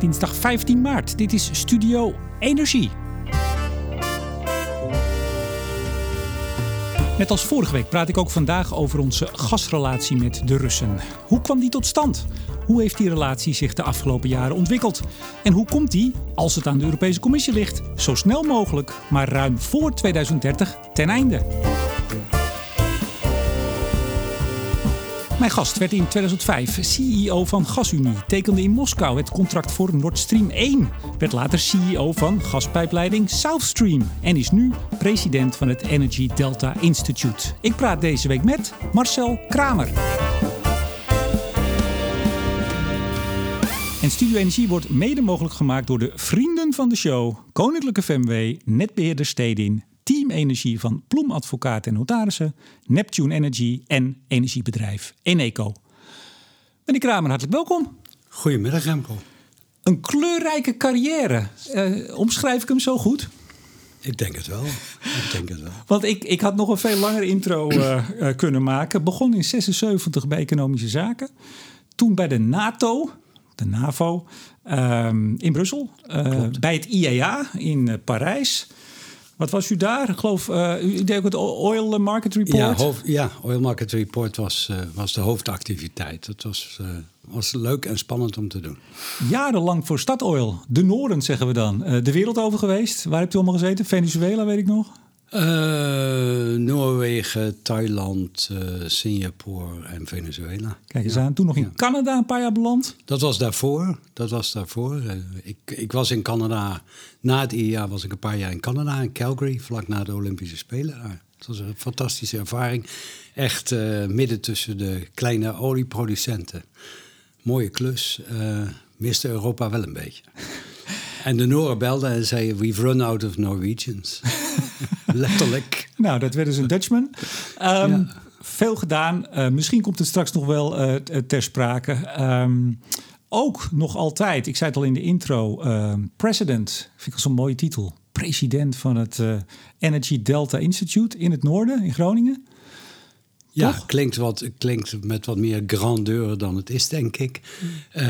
dinsdag 15 maart. Dit is Studio Energie. Net als vorige week praat ik ook vandaag over onze gasrelatie met de Russen. Hoe kwam die tot stand? Hoe heeft die relatie zich de afgelopen jaren ontwikkeld? En hoe komt die, als het aan de Europese Commissie ligt, zo snel mogelijk, maar ruim voor 2030 ten einde? Mijn gast werd in 2005 CEO van GasUnie, tekende in Moskou het contract voor Nord Stream 1, werd later CEO van gaspijpleiding South Stream en is nu president van het Energy Delta Institute. Ik praat deze week met Marcel Kramer. En Studio Energie wordt mede mogelijk gemaakt door de vrienden van de show, Koninklijke FMW, Netbeheerder Stedin, Team Energie van Ploem Advocaten en Notarissen, Neptune Energy en energiebedrijf Eneco. Meneer Kramer, hartelijk welkom. Goedemiddag, Remco. Een kleurrijke carrière. Uh, omschrijf ik hem zo goed? Ik denk het wel. Ik denk het wel. Want ik, ik had nog een veel langere intro uh, uh, kunnen maken. Begon in 76 bij Economische Zaken. Toen bij de NATO, de NAVO, ehm, in Brussel. bij het IEA in Parijs. Wat was u daar? Ik geloof, uh, u deed ook het Oil Market Report. Ja, hoofd, ja Oil Market Report was, uh, was de hoofdactiviteit. Het was, uh, was leuk en spannend om te doen. Jarenlang voor Statoil, de Noorden zeggen we dan. de wereld over geweest. Waar hebt u allemaal gezeten? Venezuela, weet ik nog. Uh, Noorwegen, Thailand, uh, Singapore en Venezuela. Kijk eens ja. aan. Toen nog in ja. Canada een paar jaar beland. Dat was daarvoor. Dat was daarvoor. Uh, ik, ik was in Canada. Na het IEA was ik een paar jaar in Canada, in Calgary, vlak na de Olympische Spelen. Het was een fantastische ervaring. Echt midden tussen de kleine olieproducenten. Mooie klus. miste Europa wel een beetje. En de Noren belden en zeiden: We've run out of Norwegians. Letterlijk. Nou, dat werd dus een Dutchman. Um, ja. Veel gedaan. Uh, misschien komt het straks nog wel uh, ter sprake. Um, ook nog altijd, ik zei het al in de intro, uh, President. Vind ik zo'n mooie titel. President van het uh, Energy Delta Institute in het noorden, in Groningen. Ja, klinkt, wat, klinkt met wat meer grandeur dan het is, denk ik. Uh,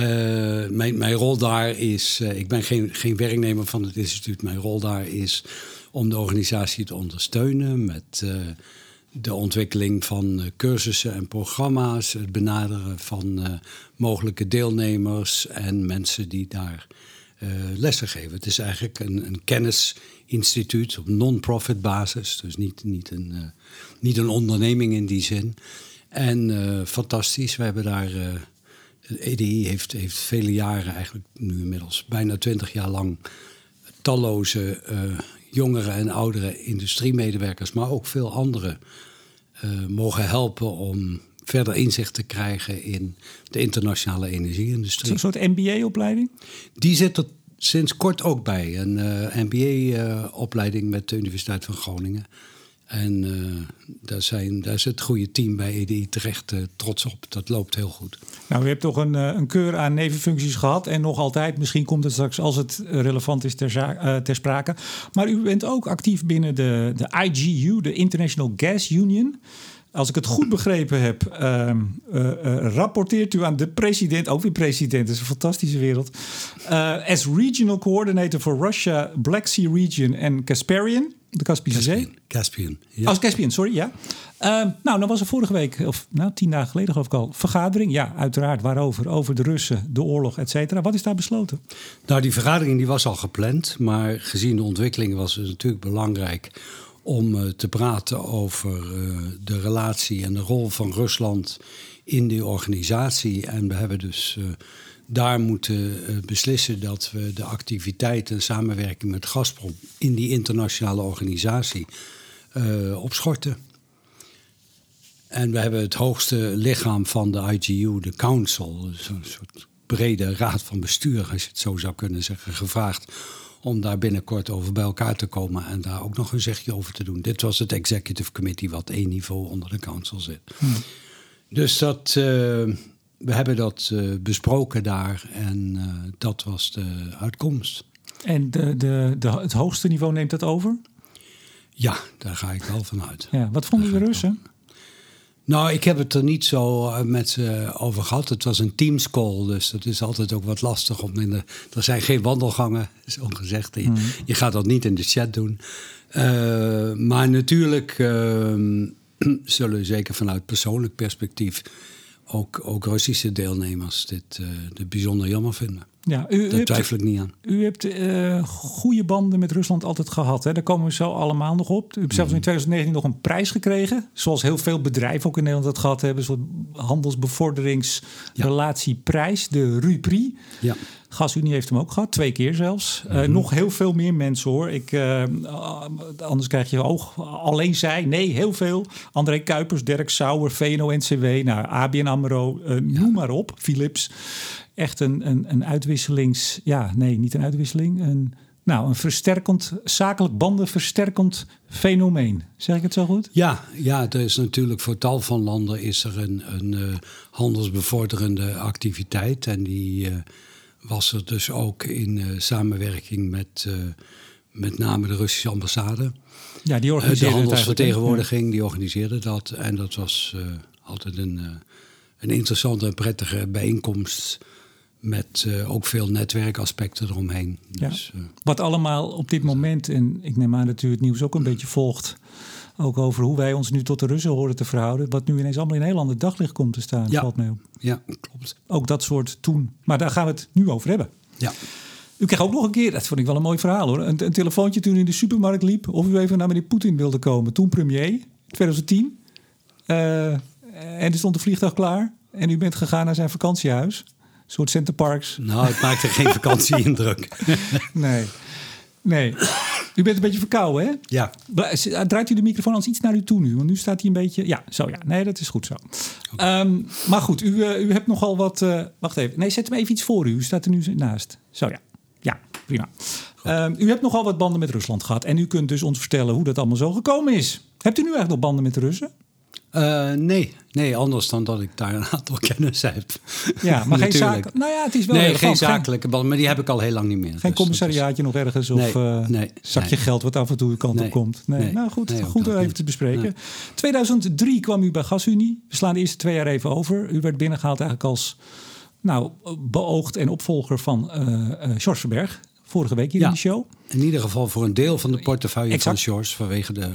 mijn, mijn rol daar is, uh, ik ben geen, geen werknemer van het instituut. Mijn rol daar is om de organisatie te ondersteunen met uh, de ontwikkeling van cursussen en programma's, het benaderen van mogelijke deelnemers en mensen die daar lessen geven. Het is eigenlijk een, een kennisinstituut op non-profit basis, dus niet, niet een niet een onderneming in die zin. En uh, fantastisch, we hebben daar. Uh, EDI heeft, heeft vele jaren, eigenlijk nu inmiddels bijna twintig jaar lang, talloze uh, jongere en oudere industriemedewerkers, maar ook veel anderen, mogen helpen om verder inzicht te krijgen in de internationale energieindustrie. Een soort MBA-opleiding? Die zit er sinds kort ook bij. Een MBA-opleiding met de Universiteit van Groningen. En uh, daar, zijn, daar is het goede team bij EDI terecht uh, trots op. Dat loopt heel goed. Nou, u hebt toch een, een keur aan nevenfuncties gehad en nog altijd. Misschien komt het straks als het relevant is ter, uh, ter sprake. Maar u bent ook actief binnen de, de IGU, de International Gas Union. Als ik het goed begrepen heb, uh, uh, rapporteert u aan de president, ook weer president, dat is een fantastische wereld. as Regional Coordinator for Russia, Black Sea Region en Casparian de Kaspische Zee. Caspian. Ja. Oh, Caspian, sorry, ja. Uh, nou, dan was er vorige week, of nou, tien dagen geleden geloof ik al, vergadering. Ja, uiteraard, waarover? Over de Russen, de oorlog, et cetera. Wat is daar besloten? Nou, die vergadering die was al gepland. Maar gezien de ontwikkeling was het natuurlijk belangrijk om uh, te praten over uh, de relatie en de rol van Rusland in die organisatie. En we hebben dus uh, daar moeten beslissen dat we de activiteit en samenwerking met Gazprom in die internationale organisatie opschorten. En we hebben het hoogste lichaam van de IGU, de Council, dus een soort brede raad van bestuur, als je het zo zou kunnen zeggen, gevraagd om daar binnenkort over bij elkaar te komen en daar ook nog een zegje over te doen. Dit was het Executive Committee, wat één niveau onder de Council zit. Hmm. Dus dat. Uh, we hebben dat uh, besproken daar en uh, dat was de uitkomst. En de, de, de, het hoogste niveau neemt dat over? Ja, daar ga ik wel van uit. Ja, wat vonden de Russen? Nou, ik heb het er niet zo eh, met ze over gehad. Het was een Teams call, dus dat is altijd ook wat lastig. Om in de, er zijn geen wandelgangen, zo gezegd. Je, hmm. je gaat dat niet in de chat doen. Uh, maar natuurlijk uh, zullen zeker vanuit persoonlijk perspectief ook, ook Russische deelnemers dit, uh, dit bijzonder jammer vinden. Ja, u, Daar twijfel ik niet aan. U hebt uh, goede banden met Rusland altijd gehad. Hè? Daar komen we zo allemaal nog op. U hebt zelfs in 2019 mm. nog een prijs gekregen. Zoals heel veel bedrijven ook in Nederland dat gehad hebben. Een soort handelsbevorderingsrelatieprijs, de RUPRI. Ja. GasUnie heeft hem ook gehad, twee keer zelfs. Uh, nog heel veel meer mensen hoor. Ik, uh, anders krijg je oog. Alleen zij, nee, heel veel. André Kuipers, Dirk Sauer, VNO-NCW, nou, ABN AMRO, uh, noem maar op, Philips echt een, een, een uitwisselings... Ja, nee, niet een uitwisseling. Een, nou, een versterkend, zakelijk banden versterkend fenomeen. Zeg ik het zo goed? Ja, ja er is natuurlijk voor tal van landen is er een, een uh, handelsbevorderende activiteit. En die uh, was er dus ook in uh, samenwerking met met name de Russische ambassade. Ja, die organiseerde De handelsvertegenwoordiging, die organiseerde dat. En dat was altijd een, een interessante en prettige bijeenkomst met uh, ook veel netwerkaspecten eromheen. Ja. Dus, Wat allemaal op dit moment, en ik neem aan dat u het nieuws ook een beetje volgt, ook over hoe wij ons nu tot de Russen horen te verhouden, wat nu ineens allemaal in heel ander daglicht komt te staan, ja. valt mij op. Ja, klopt. Ook dat soort toen. Maar daar gaan we het nu over hebben. Ja. U kreeg ook nog een keer, dat vond ik wel een mooi verhaal hoor, een, een telefoontje toen u in de supermarkt liep of u even naar meneer Poetin wilde komen. Toen premier, 2010. Uh, en er stond de vliegtuig klaar en u bent gegaan naar zijn vakantiehuis soort Center Parks. Nou, het maakte geen vakantieindruk. nee. Nee. U bent een beetje verkouden, hè? Ja. Draait u de microfoon als iets naar u toe nu? Want nu staat hij een beetje... Ja, zo ja. Nee, dat is goed zo. Um, maar goed, u, uh, u hebt nogal wat... Uh, wacht even. Nee, zet hem even iets voor u. U staat er nu naast. Zo ja. Ja, prima. Um, u hebt nogal wat banden met Rusland gehad. En u kunt dus ons vertellen hoe dat allemaal zo gekomen is. Hebt u nu eigenlijk nog banden met de Russen? Uh, nee, nee, anders dan dat ik daar een aantal kennis heb. Ja, maar geen zaken. Nou ja, het is wel. Nee, geen zakelijke banden, maar die heb ik al heel lang niet meer. Geen dus commissariaatje nog ergens of nee, uh, nee, zakje nee. geld wat af en toe uw kant op komt. Nee, nou goed, goed even niet. te bespreken. 2003 kwam u bij GasUnie. We slaan de eerste twee jaar even over. U werd binnengehaald eigenlijk als nou, beoogd en opvolger van uh, George Verberg. Vorige week hier in de show. In ieder geval voor een deel van de portefeuille exact. van George vanwege de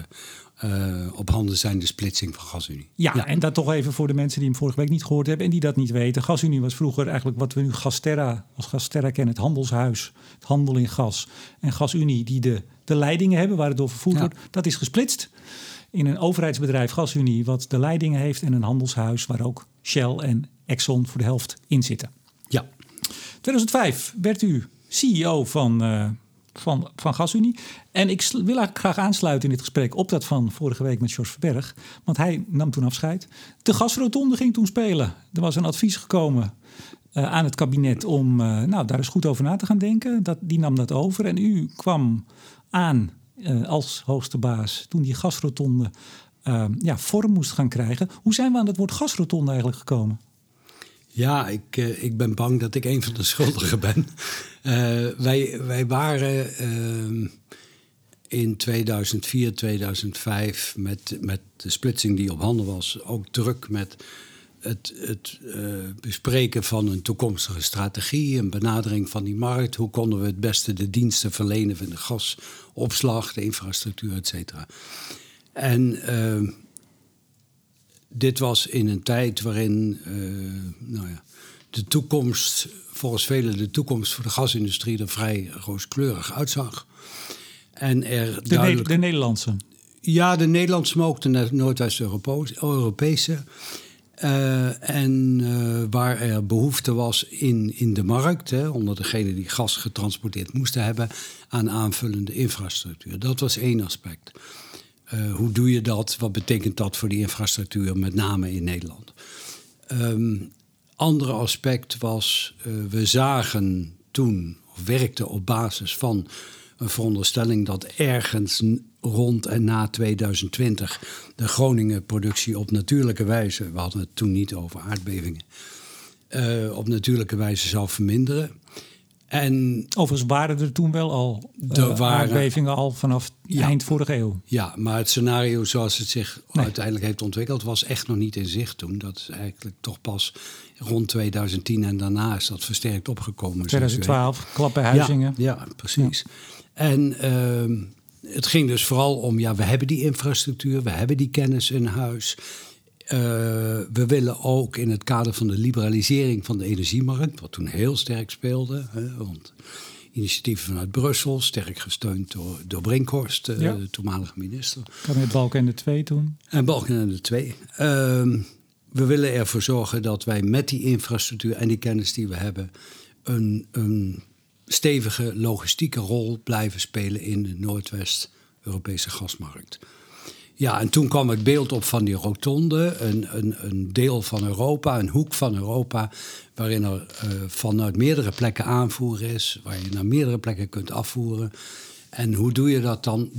uh, op handen zijn de splitsing van GasUnie. Ja, ja, en dat toch even voor de mensen die hem vorige week niet gehoord hebben en die dat niet weten. GasUnie was vroeger eigenlijk wat we nu Gasterra als Gasterra kennen, het handelshuis, het handel in gas. En GasUnie die de, de leidingen hebben waar het door vervoerd ja. wordt, dat is gesplitst in een overheidsbedrijf GasUnie wat de leidingen heeft en een handelshuis waar ook Shell en Exxon voor de helft in zitten. Ja. 2005 werd u CEO van, uh, van, van GasUnie. En ik wil eigenlijk graag aansluiten in dit gesprek op dat van vorige week met George Verberg. Want hij nam toen afscheid. De gasrotonde ging toen spelen. Er was een advies gekomen uh, aan het kabinet om uh, nou, daar eens goed over na te gaan denken. Dat, die nam dat over. En u kwam aan uh, als hoogste baas toen die gasrotonde ja, vorm moest gaan krijgen. Hoe zijn we aan het woord gasrotonde eigenlijk gekomen? Ja, ik, uh, ik ben bang dat ik een van de schuldigen ben. Uh, wij, wij waren uh, in 2004, 2005 met, met de splitsing die op handen was... ook druk met het, het bespreken van een toekomstige strategie... een benadering van die markt. Hoe konden we het beste de diensten verlenen van de gasopslag, de infrastructuur, et cetera. En ehm, dit was in een tijd waarin uh, nou ja, de toekomst, volgens velen de toekomst voor de gasindustrie er vrij rooskleurig uitzag. En er de, duidelijk, de Nederlandse? Ja, de Nederlandse, maar ook de Noordwest-Europese. Uh, en uh, waar er behoefte was in, in de markt, hè, onder degene die gas getransporteerd moesten hebben, aan aanvullende infrastructuur. Dat was één aspect. Uh, hoe doe je dat? Wat betekent dat voor die infrastructuur, met name in Nederland? Um, andere aspect was, uh, we zagen toen, of werkten op basis van een veronderstelling dat ergens rond en na 2020 de Groningen productie op natuurlijke wijze, we hadden het toen niet over aardbevingen, uh, op natuurlijke wijze zou verminderen. En Overigens waren er toen wel al uh, waren, aardbevingen al vanaf eind vorige eeuw. Ja, maar het scenario zoals het zich uiteindelijk heeft ontwikkeld... was echt nog niet in zicht toen. Dat is eigenlijk toch pas rond 2010 en daarna is dat versterkt opgekomen. 2012, klap bij Huizingen. Ja, ja precies. En ehm, het ging dus vooral om, ja, we hebben die infrastructuur, we hebben die kennis in huis. Uh, we willen ook in het kader van de liberalisering van de energiemarkt, wat toen heel sterk speelde, hè, want initiatieven vanuit Brussel, sterk gesteund door, door Brinkhorst, uh, de toenmalige minister. Kabinet Balkenende 2 toen. En Balkenende 2. Uh, we willen ervoor zorgen dat wij met die infrastructuur en die kennis die we hebben, een, een stevige logistieke rol blijven spelen in de Noordwest-Europese gasmarkt. Ja, en toen kwam het beeld op van die rotonde, een, een, een deel van Europa, een hoek van Europa, waarin er uh, vanuit meerdere plekken aanvoer is, waar je naar meerdere plekken kunt afvoeren. En hoe doe je dat dan?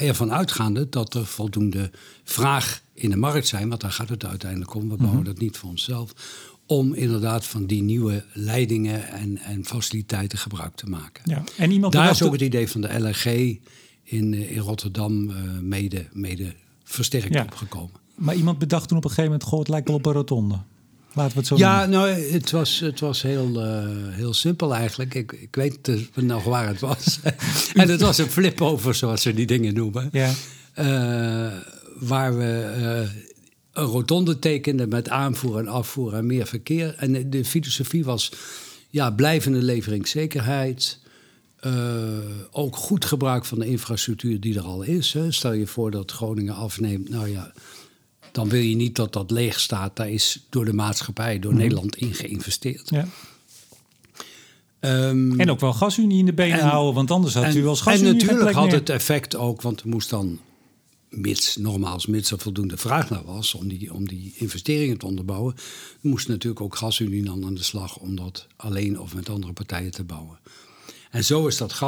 Ervan uitgaande dat er voldoende vraag in de markt zijn, want daar gaat het uiteindelijk om. We bouwen mhm. dat niet voor onszelf. Om inderdaad van die nieuwe leidingen en, en faciliteiten gebruik te maken. Ja. En iemand daar is ook het idee van de LNG in, eh, in Rotterdam uh, mede, mede versterkt ja. opgekomen. Maar iemand bedacht toen op een gegeven moment: goh, het lijkt wel op een rotonde. Laten we het zo ja, nou, het was, het was heel, uh, heel simpel eigenlijk. Ik, ik weet dus nog waar het was. en het was een flip-over, zoals ze die dingen noemen. Ja. Uh, waar we uh, een rotonde tekenden met aanvoer en afvoer en meer verkeer. En de filosofie was ja, blijvende leveringszekerheid. Ook goed gebruik van de infrastructuur die er al is. Hè. Stel je voor dat Groningen afneemt. Nou ja, dan wil je niet dat dat leeg staat. Daar is door de maatschappij, door mhm. Nederland in geïnvesteerd. Ja. Um, en ook wel gasunie in de benen houden, want anders had u als gasunie En natuurlijk had het effect ook, want er moest dan, mits, nogmaals, mits er voldoende vraag naar was om die, om die investeringen te onderbouwen, moest natuurlijk ook gasunie dan aan de slag om dat alleen of met andere partijen te bouwen. En zo is dat,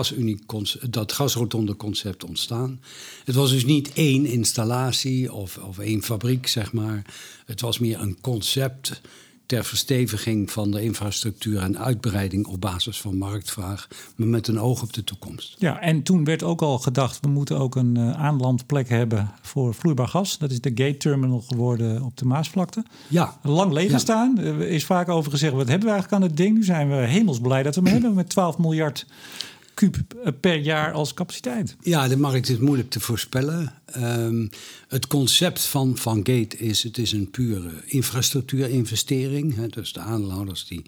dat gasrotonde concept ontstaan. Het was dus niet één installatie of, of één fabriek, zeg maar. Het was meer een concept ter versteviging van de infrastructuur en uitbreiding op basis van marktvraag, maar met een oog op de toekomst. Ja, en toen werd ook al gedacht, we moeten ook een uh, aanlandplek hebben voor vloeibaar gas. Dat is de gate terminal geworden op de Maasvlakte. Ja. Lang leven staan. Er is vaak over gezegd, wat hebben we eigenlijk aan het ding? Nu zijn we hemelsblij dat we hem hebben met 12 miljard kuub per jaar als capaciteit. Ja, de markt is moeilijk te voorspellen. Um, het concept van, van Gate is, het is een pure infrastructuurinvestering. Hè, dus de aanhouders die,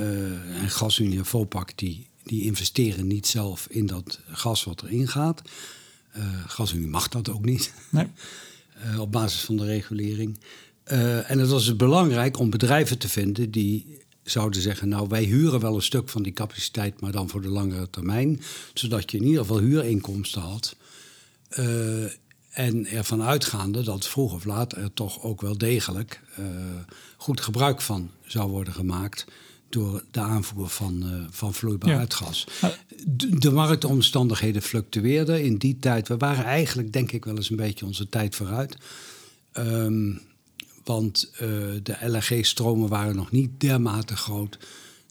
uh, en Gasunie en Vopak, die, die investeren niet zelf in dat gas wat erin gaat. Uh, Gasunie mag dat ook niet, nee. uh, op basis van de regulering. en het was dus belangrijk om bedrijven te vinden die zouden zeggen, nou wij huren wel een stuk van die capaciteit, maar dan voor de langere termijn, zodat je in ieder geval huurinkomsten had. Uh, en ervan uitgaande dat vroeg of laat er toch ook wel degelijk uh, goed gebruik van zou worden gemaakt door de aanvoer van, uh, van vloeibaar ja. uitgas. De, de, marktomstandigheden fluctueerden in die tijd. We waren eigenlijk, denk ik, wel eens een beetje onze tijd vooruit. Um, want uh, de LNG-stromen waren nog niet dermate groot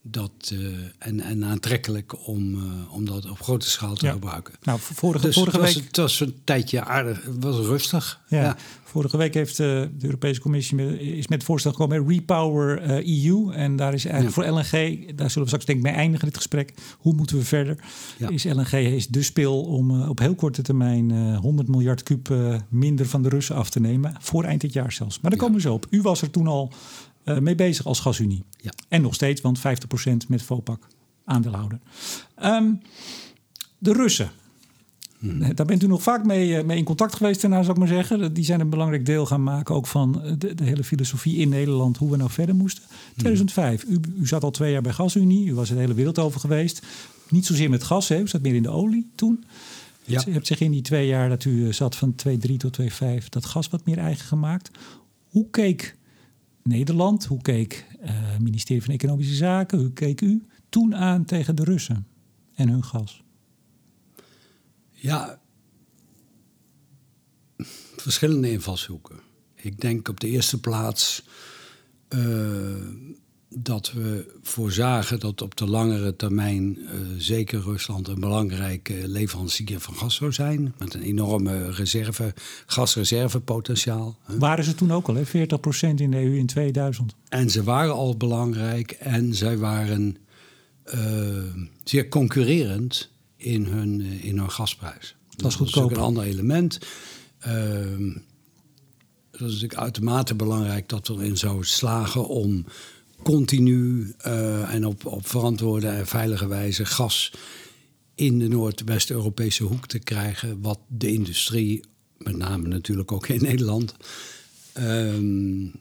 dat, uh, en, en aantrekkelijk om, uh, om dat op grote schaal te gebruiken. Nou, vorige, dus vorige het was, week... Het was een tijdje aardig, het was rustig. Ja. ja. Vorige week heeft uh, de Europese Commissie met, is met voorstel gekomen Repower EU. En daar is eigenlijk voor LNG, daar zullen we straks denk ik mee eindigen dit gesprek. Hoe moeten we verder? Is LNG is de spil om op heel korte termijn 100 miljard kuub minder van de Russen af te nemen. Voor eind dit jaar zelfs. Maar daar komen we zo op. U was er toen al uh, mee bezig als gasunie. Ja. En nog steeds, want 50% met Vopak aandeelhouder. Um, de Russen. Hmm. Daar bent u nog vaak mee, eh, mee in contact geweest daarna, zou ik maar zeggen. Die zijn een belangrijk deel gaan maken ook van eh, de, de hele filosofie in Nederland, hoe we nou verder moesten. 2005, hmm. u, u zat al twee jaar bij GasUnie, u was de hele wereld over geweest. Niet zozeer met gas, hè, u zat meer in de olie toen. Ja. U hebt zich in die twee jaar dat u zat van 2,3 tot 2,5 dat gas wat meer eigen gemaakt. Hoe keek Nederland? Hoe keek het uh, ministerie van Economische Zaken? Hoe keek u toen aan tegen de Russen en hun gas? Ja, verschillende invalshoeken. Ik denk op de eerste plaats uh, dat we voorzagen dat op de langere termijn uh, zeker Rusland een belangrijke leverancier van gas zou zijn. Met een enorme reserve, gasreservepotentiaal. Waren ze toen ook al, hè? 40% in de EU in 2000? En ze waren al belangrijk en zij waren uh, zeer concurrerend in hun, in hun gasprijs. Dat is goedkoop. Dat is ook een ander element. Uh, dat is natuurlijk uitermate belangrijk dat we erin zouden slagen om continu uh, en op, op verantwoorde en veilige wijze gas in de Noordwest-Europese hoek te krijgen. Wat de industrie, met name natuurlijk ook in Nederland, um,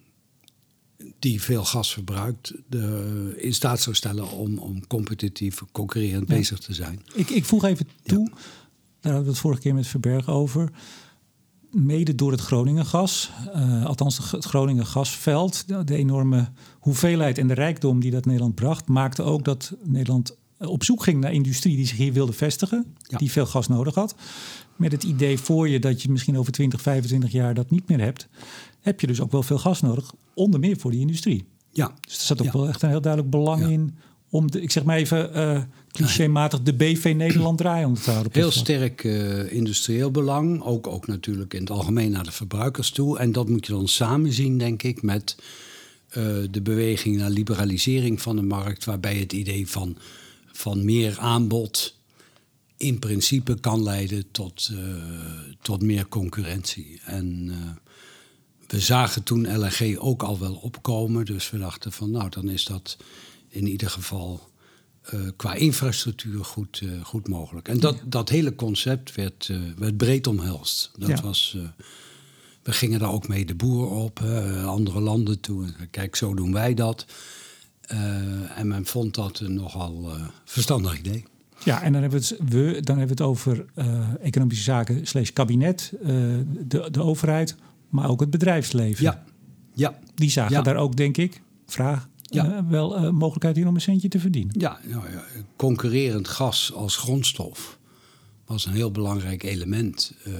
die veel gas verbruikt, de, in staat zou stellen om, om competitief, concurrerend ja. bezig te zijn. Ik, ik voeg even toe, ja. daar hadden we het vorige keer met Verberg over mede door het Groningen gas, uh, althans het Groningen gasveld, de, de, enorme hoeveelheid en de rijkdom die dat Nederland bracht, maakte ook dat Nederland op zoek ging naar industrie die zich hier wilde vestigen, ja. die veel gas nodig had. Met het idee voor je dat je misschien over 20, 25 jaar dat niet meer hebt, heb je dus ook wel veel gas nodig, onder meer voor die industrie. Ja. Dus er zat ook ja. wel echt een heel duidelijk belang ja. in om, de, ik zeg maar even uh, clichématig, de BV Nederland draaiende te houden. Heel sterk uh, industrieel belang, ook, ook natuurlijk in het algemeen naar de verbruikers toe. En dat moet je dan samen zien, denk ik, met de beweging naar liberalisering van de markt, waarbij het idee van, van meer aanbod in principe kan leiden tot, tot meer concurrentie. En we zagen toen LNG ook al wel opkomen, dus we dachten van nou, dan is dat in ieder geval uh, qua infrastructuur goed, goed mogelijk. En dat, ja. dat hele concept werd, werd breed omhelst. Dat ja. was, we gingen daar ook mee de boer op, andere landen toe. Kijk, zo doen wij dat. en men vond dat een nogal verstandig idee. Ja, en dan hebben we het, we, dan hebben we het over economische zaken slash kabinet, de, de overheid, maar ook het bedrijfsleven. Ja, ja. Die zagen ja. daar ook, denk ik, vraag, ja. Uh, wel uh, mogelijkheid in om een centje te verdienen. Ja, nou ja, concurrerend gas als grondstof was een heel belangrijk element uh,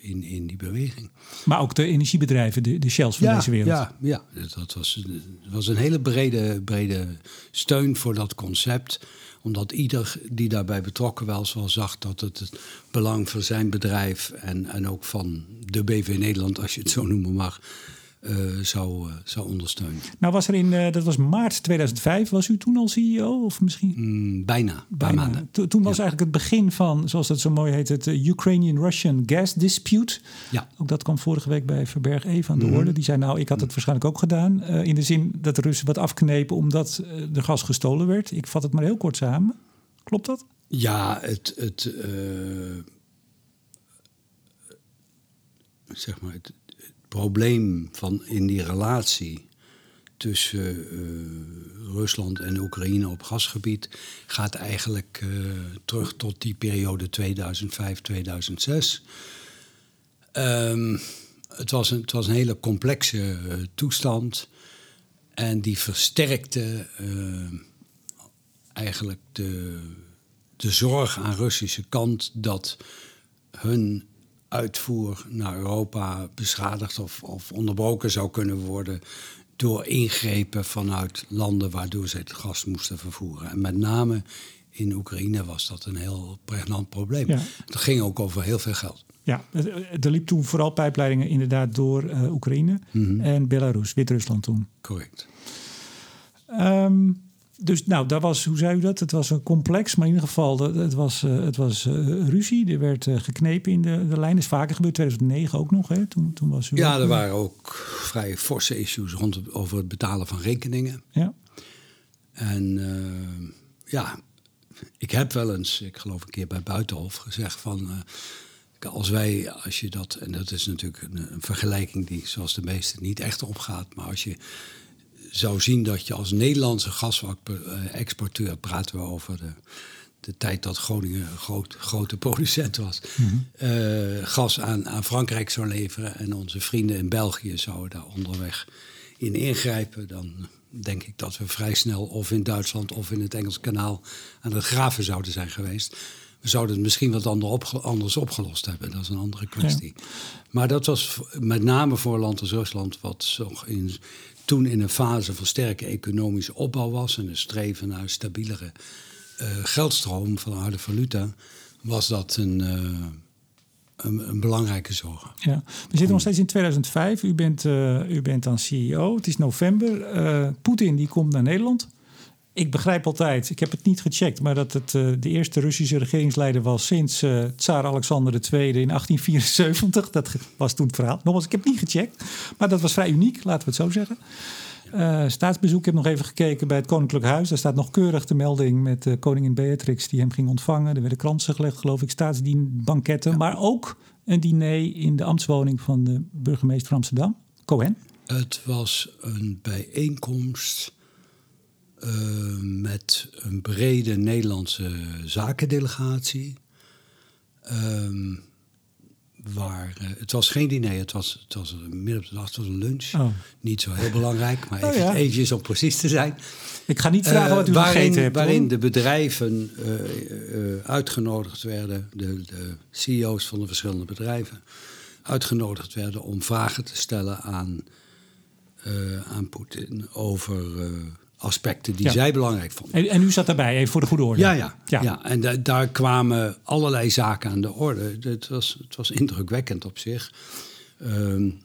in, in die beweging. Maar ook de energiebedrijven, de, de shells van ja, deze wereld. Ja, ja dat was, was een hele brede, brede steun voor dat concept omdat ieder die daarbij betrokken was, wel zag dat het het belang van zijn bedrijf en, en ook van de BV Nederland, als je het zo noemen mag, zou, uh, zou ondersteunen. Nou was er in, uh, dat was maart 2005, was u toen al CEO of misschien? Mm, bijna, bijna. To, toen was ja. eigenlijk het begin van, zoals dat zo mooi heet, het Ukrainian-Russian gas dispute. Ja. Ook dat kwam vorige week bij Verberg even aan de mm -hmm. orde. Die zei nou, ik had het waarschijnlijk ook gedaan. in de zin dat de Russen wat afknepen omdat de gas gestolen werd. Ik vat het maar heel kort samen. Klopt dat? Ja, het... het zeg maar, het, probleem van in die relatie tussen uh, Rusland en Oekraïne op gasgebied gaat eigenlijk uh, terug tot die periode 2005-2006. Um, het, was een, het was een hele complexe uh, toestand en die versterkte eigenlijk de, de zorg aan Russische kant dat hun uitvoer naar Europa beschadigd of, of onderbroken zou kunnen worden door ingrepen vanuit landen waardoor ze het gas moesten vervoeren. En met name in Oekraïne was dat een heel pregnant probleem. Ja. Het ging ook over heel veel geld. Ja, er liep toen vooral pijpleidingen inderdaad door uh, Oekraïne mm -hmm. en Belarus, Wit-Rusland toen. Correct. Um, dus nou, daar was, hoe zei u dat? Het was een complex, maar in ieder geval, het was, uh, het was uh, ruzie. Er werd uh, geknepen in de, de lijn. is vaker gebeurd, 2009 ook nog. Hè? Toen, toen was u ja, er waren ook vrij forse issues rond het, over het betalen van rekeningen. Ja. En ja, ik heb wel eens, ik geloof een keer bij Buitenhof, gezegd van... als wij, als je dat, en dat is natuurlijk een, een vergelijking die zoals de meeste niet echt opgaat, maar als je zou zien dat je als Nederlandse gasexporteur, praten we over de, de tijd dat Groningen een groot, grote producent was, mm -hmm. uh, gas aan, aan Frankrijk zou leveren en onze vrienden in België zouden daar onderweg in ingrijpen, dan denk ik dat we vrij snel of in Duitsland of in het Engelse kanaal aan het graven zouden zijn geweest. We zouden het misschien wat anders opgelost hebben. Dat is een andere kwestie. Maar dat was met name voor een land als Rusland, wat in, toen in een fase van sterke economische opbouw was en een streven naar stabielere uh, geldstroom van de harde valuta, was dat een, uh, een, een, belangrijke zorg. Ja. We zitten nog steeds in 2005. U bent, uh, u bent dan CEO. Het is november. Poetin die komt naar Nederland ik begrijp altijd, ik heb het niet gecheckt, maar dat het uh, de eerste Russische regeringsleider was sinds uh, Tsaar Alexander II in 1874. Dat was toen het verhaal. Nogmaals, ik heb het niet gecheckt, maar dat was vrij uniek, laten we het zo zeggen. Uh, staatsbezoek, ik heb nog even gekeken bij het Koninklijk Huis. Daar staat nog keurig de melding met uh, koningin Beatrix die hem ging ontvangen. Er werden kransen gelegd, geloof ik, staatsdienbanketten. Maar ook een diner in de ambtswoning van de burgemeester van Amsterdam, Cohen. Het was een bijeenkomst met een brede Nederlandse zakendelegatie. Uh, waar, uh, het was geen diner, het was, het was midden op de dag, het was een lunch. Oh. Niet zo heel belangrijk, maar even, oh, ja. eventjes om precies te zijn. Ik ga niet vragen wat u waarin, gegeten hebt. Waarin de bedrijven uitgenodigd werden, de, de CEO's van de verschillende bedrijven, uitgenodigd werden om vragen te stellen aan, aan Poetin over aspecten die zij belangrijk vonden. En, en, u zat daarbij, even voor de goede orde. Ja, ja. ja. ja. en daar kwamen allerlei zaken aan de orde. Het was, het was indrukwekkend op zich. Um,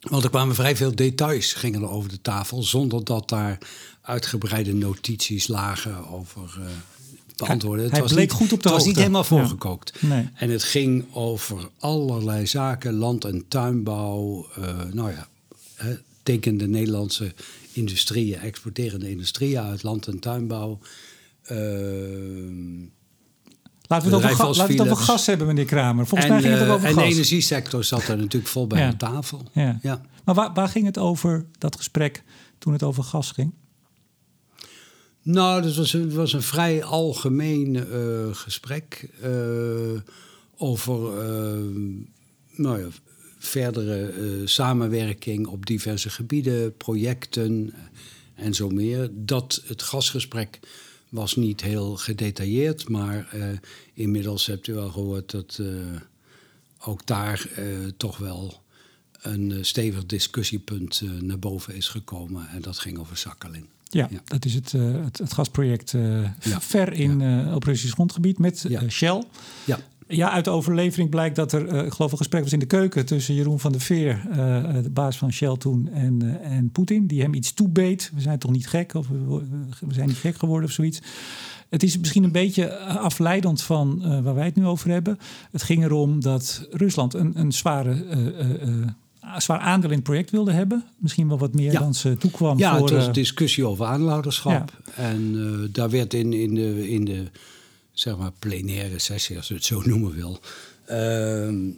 want er kwamen vrij veel details gingen er over de tafel... zonder dat daar uitgebreide notities lagen over... Uh, beantwoorden. Het was bleek niet, goed op de Het was niet helemaal voorgekookt. Nee. En het ging over allerlei zaken, land- en tuinbouw. Uh, nou ja, tekende Nederlandse industrieën, exporterende industrieën uit land- en tuinbouw. Uh, Laten we, het over, laten we het over gas hebben, meneer Kramer. Volgens en, mij ging het ook over en gas. En de energiesector zat er natuurlijk vol bij ja. tafel. Ja. ja. Maar waar, waar ging het over, dat gesprek, toen het over gas ging? Nou, dat was een, was een vrij algemeen uh, gesprek uh, over nou ja, verdere uh, samenwerking op diverse gebieden, projecten eh, en zo meer. Dat het gasgesprek was niet heel gedetailleerd, maar uh, inmiddels hebt u wel gehoord dat ook daar toch wel een stevig discussiepunt naar boven is gekomen. En dat ging over Sakhalin. Ja, ja, dat is het, het, het gasproject ja. ver in ja. op Russisch grondgebied met Shell. Ja. Ja, uit de overlevering blijkt dat er, uh, ik geloof, een gesprek was in de keuken tussen Jeroen van der Veer, uh, de baas van Shell toen, en, uh, en Poetin, die hem iets toebeet. We zijn toch niet gek, of we, we zijn niet gek geworden of zoiets. Het is misschien een beetje afleidend van waar wij het nu over hebben. Het ging erom dat Rusland een, een zware zwaar aandeel in het project wilde hebben. Misschien wel wat meer dan ze toekwam. Ja, voor, het was een discussie over aanlouderschap. Ja. En uh, daar werd in, in, de, in de zeg maar, plenaire sessie, als je het zo noemen wil, uh,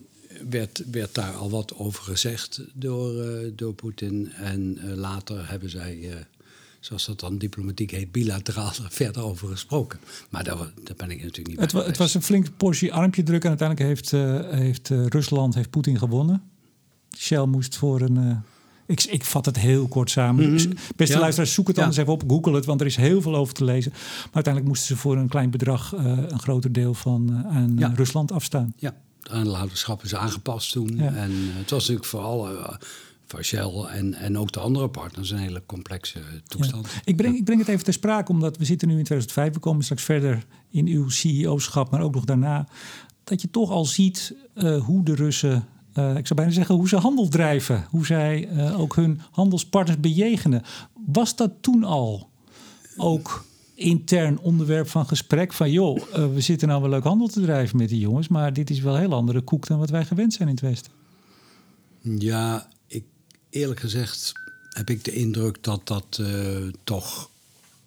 werd, werd daar al wat over gezegd door, uh, door Poetin. En uh, later hebben zij, eh, zoals dat dan diplomatiek heet, bilateraal verder over gesproken. Maar daar, daar ben ik natuurlijk niet het. Het was een flink portie armpje druk en uiteindelijk heeft, heeft Rusland, heeft Poetin gewonnen. Shell moest voor een ik, ik vat het heel kort samen. Mm -hmm. Beste ja. luisteraars, zoek het anders even op. Google het, want er is heel veel over te lezen. Maar uiteindelijk moesten ze voor een klein bedrag uh, een groter deel van uh, aan ja. Rusland afstaan. Ja, de aanlouderschap is aangepast toen. En het was natuurlijk vooral voor Shell en, en ook de andere partners een hele complexe toestand. Ja. Ik, breng, ik breng het even ter sprake, omdat we zitten nu in 2005. We komen straks verder in uw CEO-schap, maar ook nog daarna. Dat je toch al ziet hoe de Russen uh, ik zou bijna zeggen, hoe ze handel drijven. Hoe zij uh, ook hun handelspartners bejegenen. Was dat toen al ook intern onderwerp van gesprek? Van joh, uh, we zitten nou wel leuk handel te drijven met die jongens... maar dit is wel een heel andere koek dan wat wij gewend zijn in het Westen. Ja, ik, eerlijk gezegd heb ik de indruk dat dat toch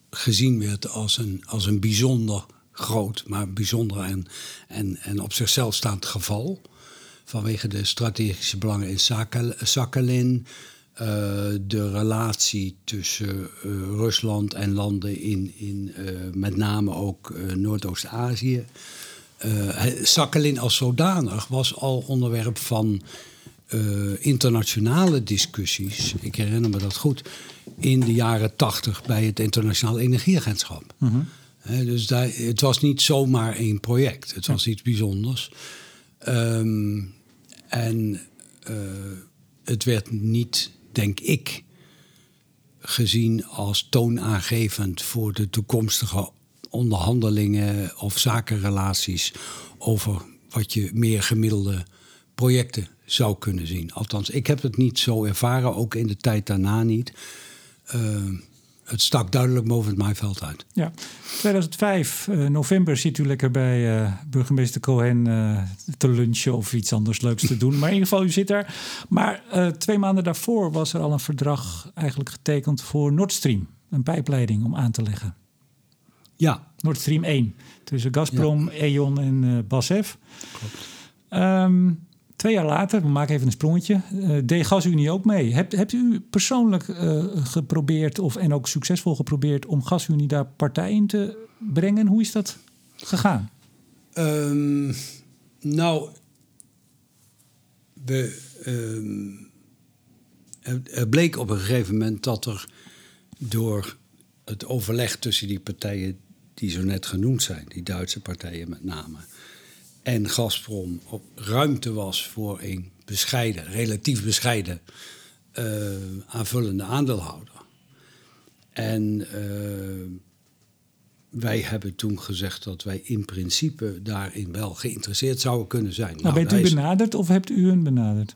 gezien werd als een, als een bijzonder groot... maar bijzonder en, en, en op zichzelf staand geval vanwege de strategische belangen in Sakhalin. Uh, de relatie tussen uh, Rusland en landen in, in uh, met name ook Noordoost-Azië. Sakhalin als zodanig was al onderwerp van internationale discussies. Ik herinner me dat goed. In de jaren tachtig bij het Internationaal Energieagentschap. -huh. dus daar, het was niet zomaar één project. Het was iets bijzonders. Ehm, en uh, het werd niet, denk ik, gezien als toonaangevend voor de toekomstige onderhandelingen of zakenrelaties over wat je meer gemiddelde projecten zou kunnen zien. Althans, ik heb het niet zo ervaren, ook in de tijd daarna niet. Uh, het stak duidelijk boven het maaiveld uit. Ja, 2005, uh, eh, november, zit u lekker bij uh, burgemeester Cohen uh, te lunchen of iets anders leuks te doen. Maar in ieder geval, u zit daar. Maar twee maanden daarvoor was er al een verdrag eigenlijk getekend voor Nord Stream. Een pijpleiding om aan te leggen. Ja. Nord Stream 1. Tussen Gazprom, ja. E.ON en Basf. Klopt. Um, Twee jaar later, we maken even een sprongetje, uh, deed GasUnie ook mee. Hebt, hebt u persoonlijk uh, geprobeerd, of, en ook succesvol geprobeerd, om GasUnie daar partij in te brengen? Hoe is dat gegaan? Um, nou, we, er bleek op een gegeven moment dat er door het overleg tussen die partijen die zo net genoemd zijn, die Duitse partijen met name, en Gazprom op ruimte was voor een bescheiden, relatief bescheiden uh, aanvullende aandeelhouder. En uh, wij hebben toen gezegd dat wij in principe daarin wel geïnteresseerd zouden kunnen zijn. Maar nou, bent u benaderd of hebt u hun benaderd?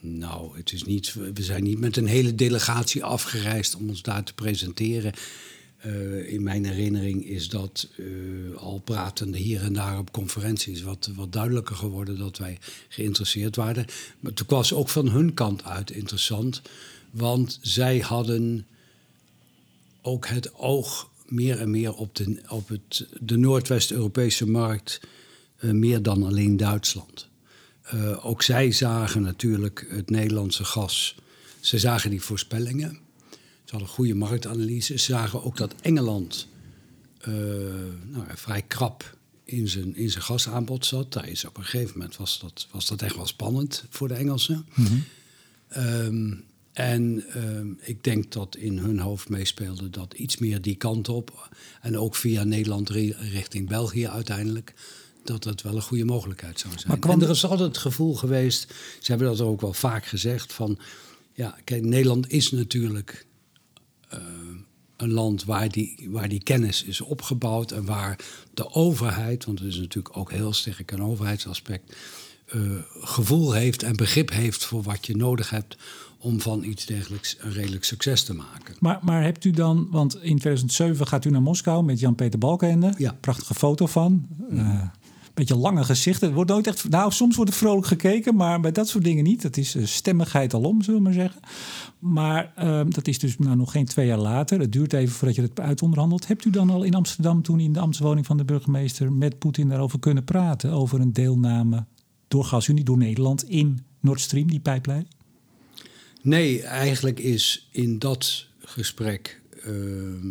Nou, het is niet, we zijn niet met een hele delegatie afgereisd om ons daar te presenteren. Uh, in mijn herinnering is dat uh, al pratende hier en daar op conferenties wat, wat duidelijker geworden dat wij geïnteresseerd waren. Maar het was ook van hun kant uit interessant, want zij hadden ook het oog meer en meer op de, op de Noordwest-Europese markt, uh, meer dan alleen Duitsland. ook zij zagen natuurlijk het Nederlandse gas, ze zagen die voorspellingen. Ze hadden goede marktanalyse. Ze zagen ook dat Engeland uh, nou, vrij krap in zijn, in zijn gasaanbod zat. Daar is op een gegeven moment was dat, was dat echt wel spannend voor de Engelsen. Mm um, en um, ik denk dat in hun hoofd meespeelde dat iets meer die kant op. En ook via Nederland richting België uiteindelijk. Dat het wel een goede mogelijkheid zou zijn. Maar En er is altijd het gevoel geweest, ze hebben dat ook wel vaak gezegd, van ja, kijk, Nederland is natuurlijk een land waar die, waar die kennis is opgebouwd en waar de overheid, want het is natuurlijk ook heel sterk een overheidsaspect, uh, gevoel heeft en begrip heeft voor wat je nodig hebt om van iets dergelijks een redelijk succes te maken. Maar, maar hebt u dan, want in 2007 gaat u naar Moskou met Jan-Peter Balkenende. Ja. Prachtige foto van. Uh, beetje lange gezichten. Het wordt nooit echt. Nou, soms wordt het vrolijk gekeken, maar bij dat soort dingen niet. Dat is stemmigheid alom, zullen we maar zeggen. Maar uh, dat is dus nou nog geen twee jaar later. Het duurt even voordat je het uitonderhandelt. Hebt u dan al in Amsterdam, toen in de ambtswoning van de burgemeester, met Poetin daarover kunnen praten? Over een deelname door GasUnie, door Nederland in Nord Stream, die pijpleiding? Nee, eigenlijk is in dat gesprek, uh,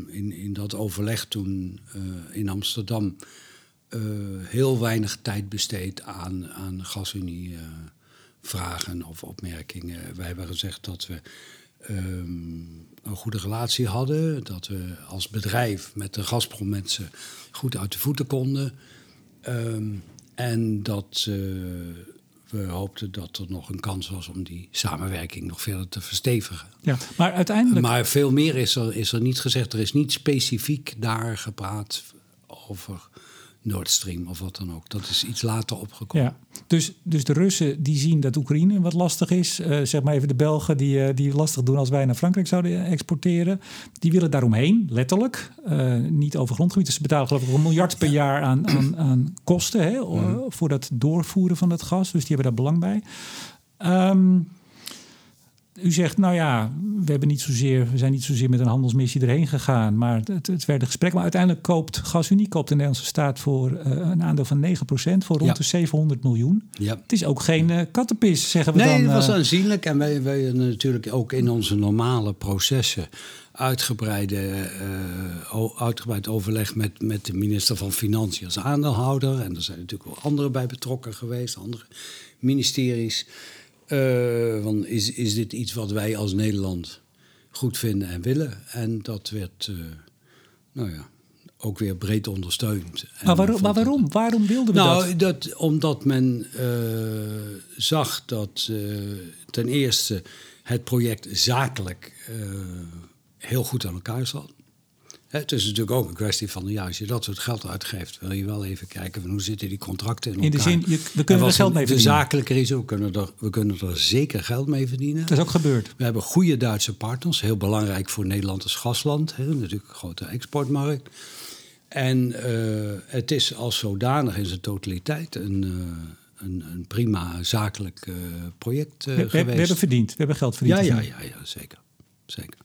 in, in dat overleg toen uh, in Amsterdam, heel weinig tijd besteed aan, aan GasUnie vragen of opmerkingen. Wij hebben gezegd dat we um, een goede relatie hadden. Dat we als bedrijf met de Gazprom mensen goed uit de voeten konden. Um, en dat uh, we hoopten dat er nog een kans was om die samenwerking nog verder te verstevigen. Ja, maar uiteindelijk. Maar veel meer is er, is er niet gezegd. Er is niet specifiek daar gepraat over Nord Stream of wat dan ook. Dat is iets later opgekomen. Ja, dus, dus de Russen die zien dat Oekraïne wat lastig is. Uh, zeg maar even de Belgen die, uh, die lastig doen als wij naar Frankrijk zouden exporteren. Die willen daaromheen, letterlijk. Uh, niet over grondgebied. Ze betalen geloof ik een miljard per jaar aan, aan, aan kosten hè, mm. voor dat doorvoeren van dat gas. Dus die hebben daar belang bij. Um, u zegt, nou ja, we, hebben niet zozeer, we zijn niet zozeer met een handelsmissie erheen gegaan, maar het, het werd een gesprek. Maar uiteindelijk koopt GasUnie, koopt de Nederlandse staat voor uh, een aandeel van 9% voor rond de 700 miljoen. Ja. Het is ook geen uh, kattenpis, zeggen we nee, dan. Nee, het was uh, aanzienlijk. En wij, wij natuurlijk ook in onze normale processen uitgebreide, uitgebreid overleg met, met de minister van Financiën als aandeelhouder. En er zijn natuurlijk ook anderen bij betrokken geweest, andere ministeries. Uh, van is, is dit iets wat wij als Nederland goed vinden en willen? En dat werd uh, nou ja, ook weer breed ondersteund. Maar waarom, maar waarom? waarom wilden we nou, dat? dat? Omdat men zag dat ten eerste het project zakelijk heel goed aan elkaar zat. Het is natuurlijk ook een kwestie van, ja, als je dat soort geld uitgeeft, wil je wel even kijken van hoe zitten die contracten in, elkaar. In de zin, we kunnen er geld mee verdienen. De zakelijke risico, we kunnen, er, we kunnen er zeker geld mee verdienen. Dat is ook gebeurd. We hebben goede Duitse partners, heel belangrijk voor Nederland als gasland. Hè, natuurlijk een grote exportmarkt. En uh, het is als zodanig in zijn totaliteit een, uh, een, een, prima zakelijk uh, project we, geweest. We, we, hebben verdiend, we hebben geld verdiend. Ja, ja, ja, ja zeker. zeker.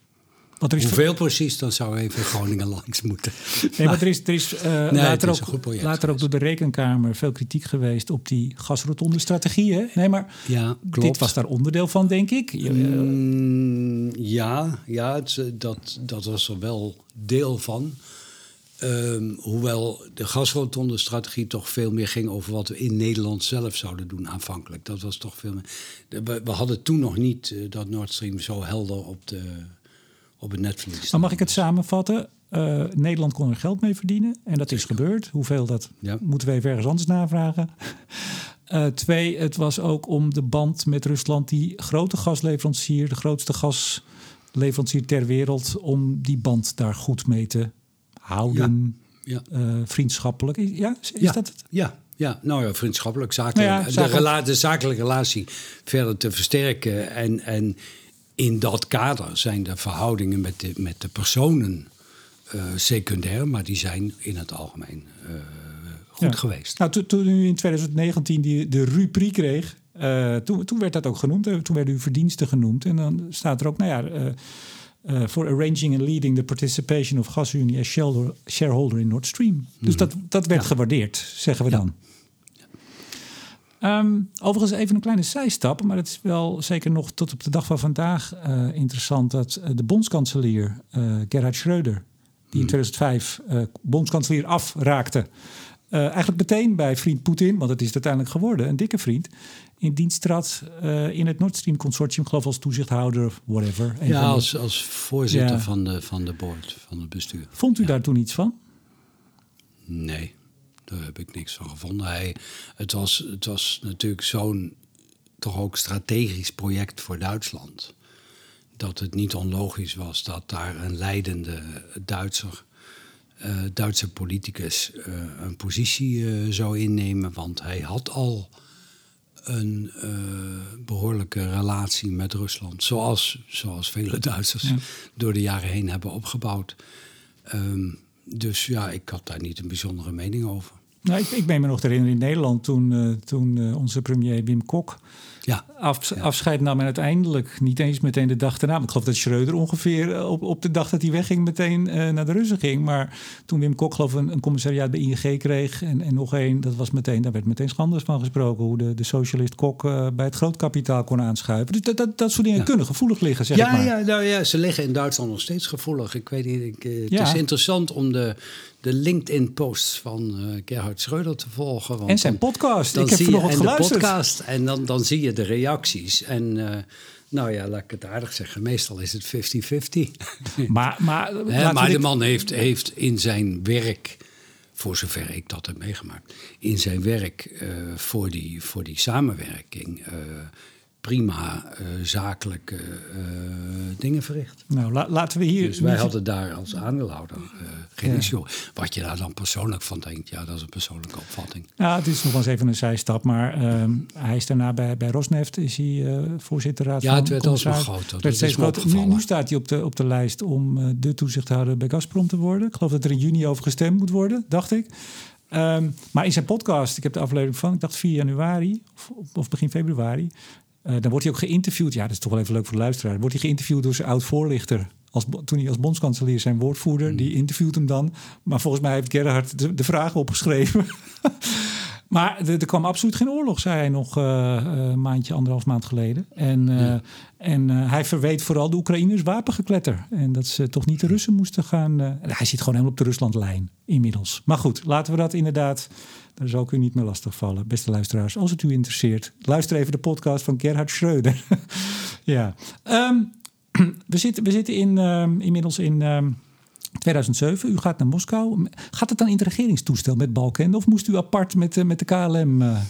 Want er is Hoeveel precies, dan zou even Groningen langs moeten. Nee, maar er is, er is, uh, nee, later, is ook, later ook door de Rekenkamer veel kritiek geweest op die gasrotonde strategie. Hè? Nee, maar ja, dit was daar onderdeel van, denk ik. Mm, ja, ja het, dat, dat was er wel deel van. Um, hoewel de gasrotonde strategie toch veel meer ging over wat we in Nederland zelf zouden doen aanvankelijk. Dat was toch veel meer. We, we hadden toen nog niet uh, dat Nord Stream zo helder op de op het netvlies. Maar mag ik het samenvatten? Uh, Nederland kon er geld mee verdienen en dat is gebeurd. Hoeveel dat ja. moeten we even ergens anders navragen. Uh, twee, het was ook om de band met Rusland, die grote gasleverancier, de grootste gasleverancier ter wereld, om die band daar goed mee te houden. Ja. Ja. Uh, vriendschappelijk. Ja, is, is ja. dat het? Ja, ja, nou ja, vriendschappelijk, zakelijk. Nou ja, De, rela de zakelijke relatie verder te versterken en. en in dat kader zijn de verhoudingen met de, met de personen uh, secundair, maar die zijn in het algemeen uh, goed Ja. geweest. Nou, toen, toen u in 2019 die, de Rupri kreeg, uh, toen, toen werd dat ook genoemd. Toen werden uw verdiensten genoemd. En dan staat er ook, nou ja, uh, for arranging and leading the participation of GasUnie as shareholder, in Nord Stream. Dus dat, dat werd gewaardeerd, zeggen we Ja. dan. Um, overigens even een kleine zijstap, maar het is wel zeker nog tot op de dag van vandaag uh, interessant dat uh, de bondskanselier uh, Gerhard Schröder, die in 2005 bondskanselier afraakte, eigenlijk meteen bij vriend Poetin, want het is uiteindelijk geworden, een dikke vriend, in dienst trad in het Nord Stream consortium, geloof als toezichthouder of whatever. Ja, de, als, als voorzitter ja. van, de, van de board, van het bestuur. Vond u ja. daar toen iets van? Nee. Daar heb ik niks van gevonden. Hij, het, was, het was natuurlijk zo'n toch ook strategisch project voor Duitsland. Dat het niet onlogisch was dat daar een leidende Duitser, uh, Duitse politicus uh, een positie uh, zou innemen. Want hij had al een behoorlijke relatie met Rusland. Zoals, zoals vele Duitsers ja. door de jaren heen hebben opgebouwd. Um, dus ja, ik had daar niet een bijzondere mening over. Nou, ik, ik ben me nog te herinneren in Nederland toen, uh, toen uh, onze premier Wim Kok ja. af, ja. afscheid nam en uiteindelijk niet eens meteen de dag daarna. Ik geloof dat Schreuder ongeveer uh, op, op de dag dat hij wegging meteen naar de Russen ging. Maar toen Wim Kok geloof een, een commissariaat bij ING kreeg en, en nog één, dat was meteen, daar werd meteen schandels van gesproken. Hoe de, de socialist Kok bij het grootkapitaal kon aanschuiven. Dus dat, dat, dat soort dingen ja. kunnen gevoelig liggen, zeg ja, ik maar. Ja, nou ja, ze liggen in Duitsland nog steeds gevoelig. Ik weet niet, ik, het is interessant om de de LinkedIn-posts van uh, Gerhard Schreuder te volgen. Want en zijn dan, podcast. Dan ik heb vanochtend en geluisterd. de podcast. En dan, dan zie je de reacties. En uh, nou ja, laat ik het aardig zeggen. Meestal is het 50-50. maar maar, He, maar de man heeft, heeft in zijn werk... voor zover ik dat heb meegemaakt... in zijn werk uh, voor, die, voor die samenwerking... prima zakelijke dingen verricht. Nou, la, laten we hier. Dus wij hadden daar als aandeelhouder uh, geen ja. issue. Wat je daar dan persoonlijk van denkt, ja, dat is een persoonlijke opvatting. Ja, het is nog wel eens even een zijstap, maar um, hij is daarna bij, bij Rosneft is hij uh, voorzitter raad ja, het werd alsmaar groter. Werd steeds groter. Nu, nu, staat hij op de, op de lijst om uh, de toezichthouder bij Gazprom te worden. Ik geloof dat er in juni over gestemd moet worden, dacht ik. Um, maar in zijn podcast, ik heb de aflevering van, ik dacht 4 januari of, of begin februari. Uh, dan wordt hij ook geïnterviewd. Ja, dat is toch wel even leuk voor de luisteraar. Wordt hij geïnterviewd door zijn oud-voorlichter. Als, toen hij als bondskanselier zijn woordvoerder, mm. die interviewt hem dan. Maar volgens mij heeft Gerhard de, de vragen opgeschreven. maar er, kwam absoluut geen oorlog, zei hij nog uh, een maandje, anderhalf maand geleden. En, uh, ja. en hij verweet vooral de Oekraïners wapengekletter. En dat ze toch niet de Russen moesten gaan... hij zit gewoon helemaal op de Ruslandlijn inmiddels. Maar goed, laten we dat inderdaad... Daar zal ik u niet meer lastigvallen, beste luisteraars. Als het u interesseert, luister even de podcast van Gerhard Schreuder. ja. Um, we, zitten, we zitten in, um, inmiddels in, um, 2007, u gaat naar Moskou. Gaat het dan in het regeringstoestel met Balken? Of moest u apart met, uh, met de KLM uh,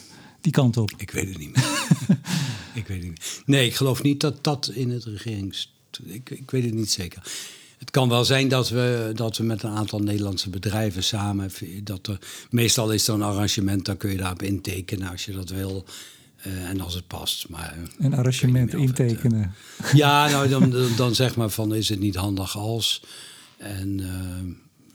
die kant op? Ik weet het niet meer. ik weet het niet. Nee, ik geloof niet dat dat in het regerings... Ik, ik weet het niet zeker. Het kan wel zijn dat we, dat we met een aantal Nederlandse bedrijven samen. Dat er, meestal is er een arrangement, dan kun je daarop intekenen als je dat wil. Uh, en als het past. Maar, een arrangement intekenen. Het, uh, ja, nou, dan, dan zeg maar van is het niet handig als. En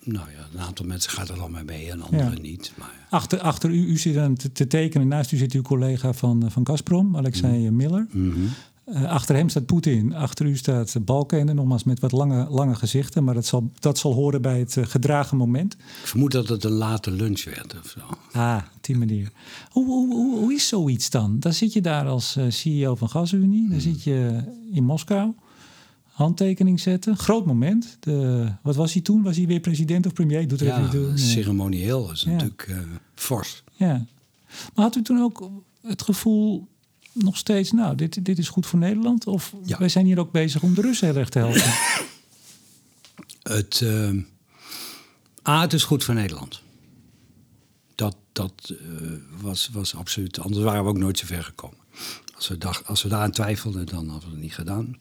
nou ja, een aantal mensen gaat er dan mee mee en anderen ja. niet. Maar, achter, achter u, u zit aan te, te, tekenen. Naast u zit uw collega van, van Gazprom, Alexei mm. Miller. Mm -hmm. Uh, achter hem staat Poetin, achter u staat Balkenende, nogmaals met wat lange, lange gezichten. Maar dat zal, dat zal horen bij het uh, gedragen moment. Ik vermoed dat het een late lunch werd of zo. Ah, op die manier. Hoe, hoe, hoe, hoe is zoiets dan? Dan zit je daar als uh, CEO van GasUnie, dan hmm. zit je in Moskou, handtekening zetten. Groot moment. De, wat was hij toen? Was hij weer president of premier? Doet er ja, even nee. ceremonieel is ja. natuurlijk fors. Ja. Maar had u toen ook het gevoel nog steeds, nou, dit, dit is goed voor Nederland? Of ja. wij zijn hier ook bezig om de Russen heel erg te helpen? het, uh, A, het is goed voor Nederland. Dat, dat uh, was, was absoluut, anders waren we ook nooit zo ver gekomen. Als we, dacht, als we daaraan twijfelden, dan hadden we het niet gedaan.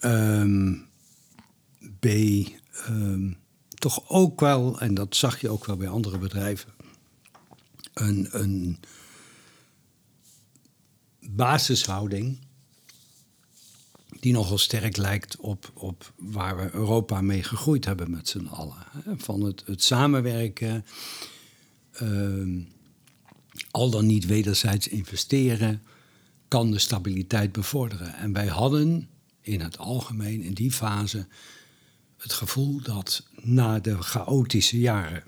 Um, B, um, toch ook wel, en dat zag je ook wel bij andere bedrijven, een, een basishouding die nogal sterk lijkt op, op waar we Europa mee gegroeid hebben met z'n allen. Van het, het samenwerken, uh, al dan niet wederzijds investeren, kan de stabiliteit bevorderen. En wij hadden in het algemeen in die fase het gevoel dat na de chaotische jaren.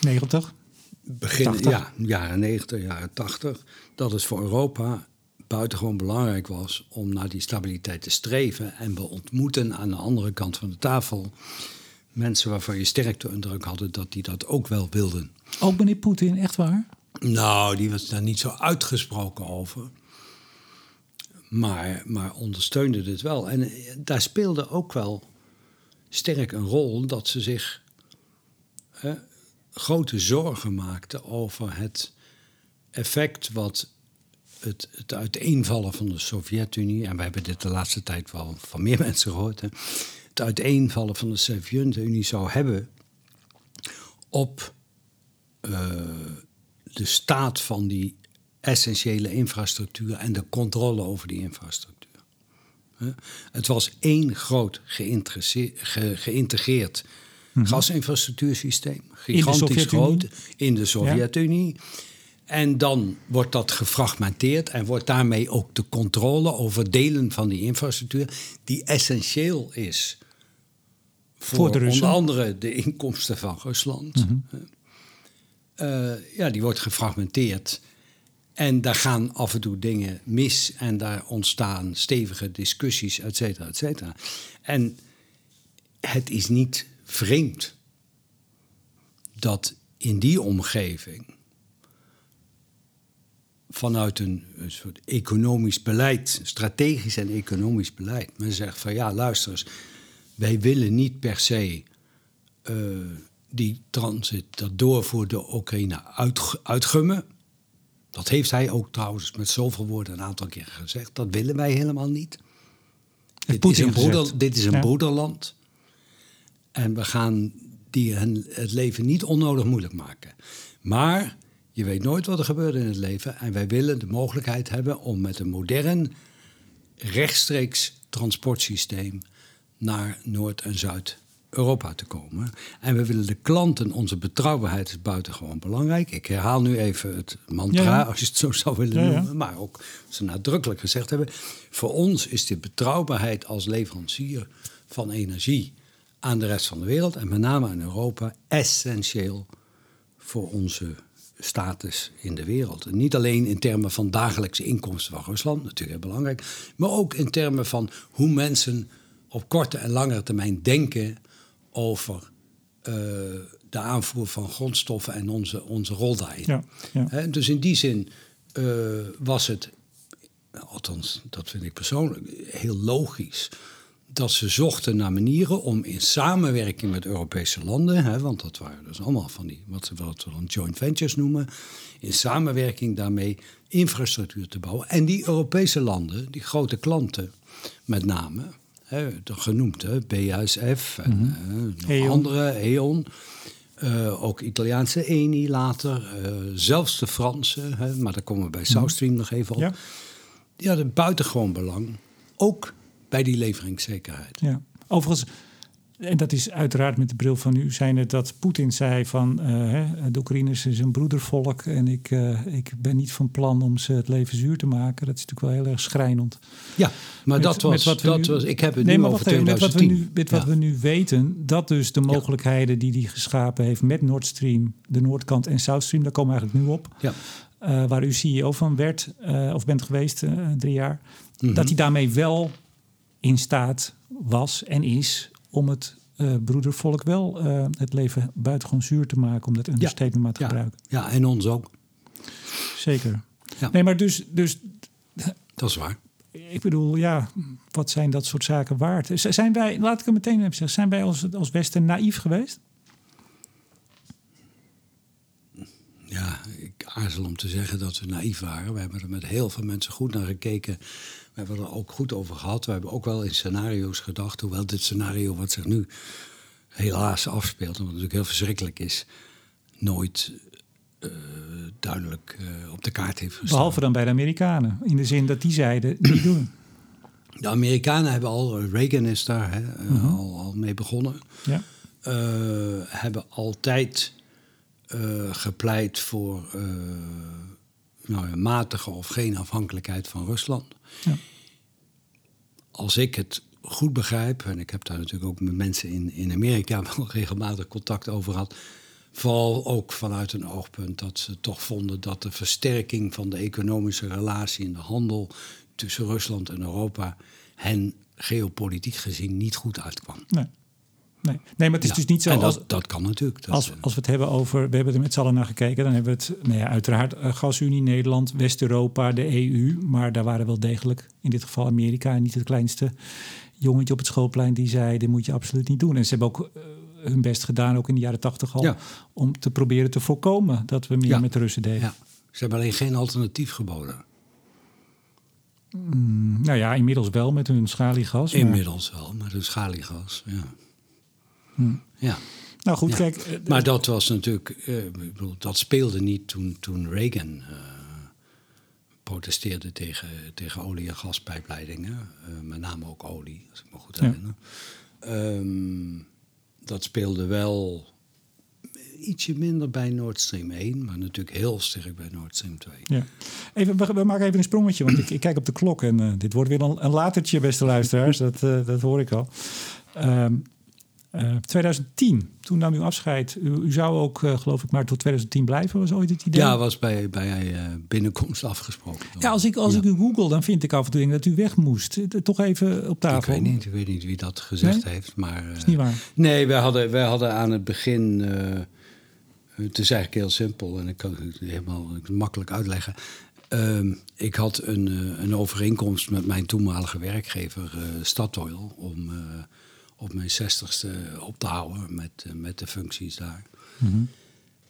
90? Begin, ja, jaren 90, jaren 80. Dat het voor Europa buitengewoon belangrijk was om naar die stabiliteit te streven. En we ontmoeten aan de andere kant van de tafel mensen waarvan je sterk de indruk hadden dat die dat ook wel wilden. Ook meneer Poetin, echt waar? Nou, die was daar niet zo uitgesproken over. Maar, maar ondersteunde het wel. En daar speelde ook wel sterk een rol dat ze zich hè, grote zorgen maakten over het effect wat het, het uiteenvallen van de Sovjet-Unie, en we hebben dit de laatste tijd wel van meer mensen gehoord, het uiteenvallen van de Sovjet-Unie zou hebben op uh, de staat van die essentiële infrastructuur en de controle over die infrastructuur. Het was één groot ge geïntegreerd Mhm. gasinfrastructuursysteem. Gigantisch groot in de Sovjet-Unie. Ja. En dan wordt dat gefragmenteerd en wordt daarmee ook de controle over delen van die infrastructuur, die essentieel is voor, voor de onder andere de inkomsten van Rusland. Mhm. Uh, ja, die wordt gefragmenteerd. En daar gaan af en toe dingen mis en daar ontstaan stevige discussies, et cetera, et cetera. En het is niet vreemd dat in die omgeving vanuit een, een, soort economisch beleid, strategisch en economisch beleid, men zegt van ja, luister eens, wij willen niet per se uh, die transit, dat doorvoer de Oekraïne uit, uitgummen. Dat heeft hij ook trouwens met zoveel woorden een aantal keer gezegd. Dat willen wij helemaal niet. Dit is, een broeder, dit is een ja. broederland. En we gaan die het leven niet onnodig moeilijk maken. Maar je weet nooit wat er gebeurt in het leven. En wij willen de mogelijkheid hebben om met een modern, rechtstreeks transportsysteem naar Noord- en Zuid-Europa te komen. En we willen de klanten, onze betrouwbaarheid is buitengewoon belangrijk. Ik herhaal nu even het mantra, ja, ja. als je het zo zou willen ja, noemen, maar ook ze nadrukkelijk gezegd hebben. Voor ons is de betrouwbaarheid als leverancier van energie aan de rest van de wereld en met name aan Europa essentieel voor onze status in de wereld. En niet alleen in termen van dagelijkse inkomsten van Rusland, natuurlijk heel belangrijk, maar ook in termen van hoe mensen op korte en langere termijn denken over uh, de aanvoer van grondstoffen en onze, onze rol daarin. Ja, dus in die zin uh, was het, althans dat vind ik persoonlijk, heel logisch dat ze zochten naar manieren om in samenwerking met Europese landen, hè, want dat waren dus allemaal van die, wat, wat we dan joint ventures noemen, in samenwerking daarmee infrastructuur te bouwen. En die Europese landen, die grote klanten met name, hè, genoemd, hè, BASF en mm nog andere, E.ON. Uh, ook Italiaanse Eni later, uh, zelfs de Franse, hè, maar daar komen we bij mhm. South Stream nog even op. Ja. Die hadden buitengewoon belang, ook bij die leveringszekerheid. Ja. Overigens, en dat is uiteraard met de bril van u, zijn het dat Poetin zei van uh, de Oekraïners is een broedervolk en ik, uh, ik ben niet van plan om ze het leven zuur te maken. Dat is natuurlijk wel heel erg schrijnend. Ja, maar dat, was, dat was, ik heb het nee, nu over 2010. Met wat we nu, met wat we nu weten, dat dus de mogelijkheden die hij geschapen heeft met Nord Stream, de noordkant en South Stream, daar komen we eigenlijk nu op. Ja. Uh, waar u CEO van werd, of bent geweest drie jaar, mm -hmm. dat hij daarmee wel in staat was en is om het uh, broedervolk wel uh, het leven buitengewoon zuur te maken, om dat understatement ja, maar te ja, gebruiken. Ja, en ons ook. Zeker. Ja. Nee, maar dus, dus. Dat is waar. Ik bedoel, ja, wat zijn dat soort zaken waard? Zijn wij, laat ik het meteen even zeggen, zijn wij als, als Westen naïef geweest? Ja, ik aarzel om te zeggen dat we naïef waren. We hebben er met heel veel mensen goed naar gekeken we hebben er ook goed over gehad. We hebben ook wel in scenario's gedacht, hoewel dit scenario wat zich nu helaas afspeelt, en wat natuurlijk heel verschrikkelijk is, nooit uh, duidelijk uh, op de kaart heeft gestaan. Behalve dan bij de Amerikanen, in de zin dat die zeiden niet doen. De Amerikanen hebben al, Reagan is daar hè, uh -huh. al, al, mee begonnen, ja. hebben altijd gepleit voor nou, matige of geen afhankelijkheid van Rusland. Ja. Als ik het goed begrijp, en ik heb daar natuurlijk ook met mensen in, in Amerika wel regelmatig contact over gehad. Vooral ook vanuit een oogpunt dat ze toch vonden dat de versterking van de economische relatie en de handel tussen Rusland en Europa hen geopolitiek gezien niet goed uitkwam. Nee. Nee. nee, maar het is dus niet zo. En dat, dat kan natuurlijk. als, als we het hebben over. We hebben er met z'n allen naar gekeken. Dan hebben we het. Nou ja, uiteraard. Uh, Gasunie, Nederland, West-Europa, de EU. Maar daar waren wel degelijk. In dit geval Amerika. En niet het kleinste jongetje op het schoolplein. die zei: dit moet je absoluut niet doen. En ze hebben ook. Uh, hun best gedaan, ook in de jaren tachtig al, ja. om te proberen te voorkomen dat we meer ja. met Russen deden. Ze hebben alleen geen alternatief geboden. Mm, nou ja, inmiddels wel met hun schaliegas. Inmiddels wel, met hun schaliegas, ja. Hm. Ja. Nou goed, kijk. Eh, maar dat was natuurlijk, uh, ik bedoel, dat speelde niet toen, toen Reagan uh, protesteerde tegen, tegen olie- en gaspijpleidingen. met name ook olie, als ik me goed herinner. Um, dat speelde wel ietsje minder bij Nord Stream 1, maar natuurlijk heel sterk bij Nord Stream 2. Ja. Even, we, we maken even een sprongetje, want ik, ik kijk op de klok en dit wordt weer een, een latertje, beste luisteraars. dat, dat hoor ik al. Um, 2010, eh, toen nam u afscheid. U, u zou ook, uh, geloof ik, maar tot 2010 blijven, was ooit het idee? Ja, was bij, bij uh, binnenkomst afgesproken. Ja, als ik, als ik u google, dan vind ik af en toe dat u weg moest. Toch even op tafel. Ik weet niet, ik weet niet wie dat gezegd heeft, maar... is niet waar. Nee, wij hadden, wij hadden aan het begin... het is eigenlijk heel simpel en ik kan het helemaal makkelijk uitleggen. Uh, ik had een, een overeenkomst met mijn toenmalige werkgever Statoil... om op mijn zestigste op te houden met, eh, met de functies daar. Mhm.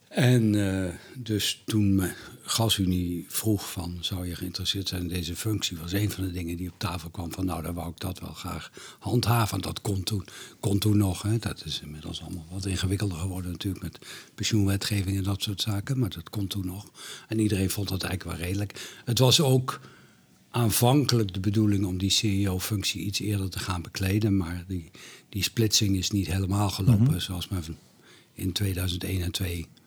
En uh, dus toen GasUnie vroeg van, zou je geïnteresseerd zijn in deze functie, was een van de dingen die op tafel kwam van, nou, dan wou ik dat wel graag handhaven. Dat kon toen, kon toen nog. Hè. Dat is inmiddels allemaal wat ingewikkelder geworden natuurlijk met pensioenwetgeving en dat soort zaken, maar dat kon toen nog. En iedereen vond dat eigenlijk wel redelijk. Het was ook aanvankelijk de bedoeling om die CEO-functie iets eerder te gaan bekleden. Maar die, die splitsing is niet helemaal gelopen mm -hmm. zoals men in 2001 en 2002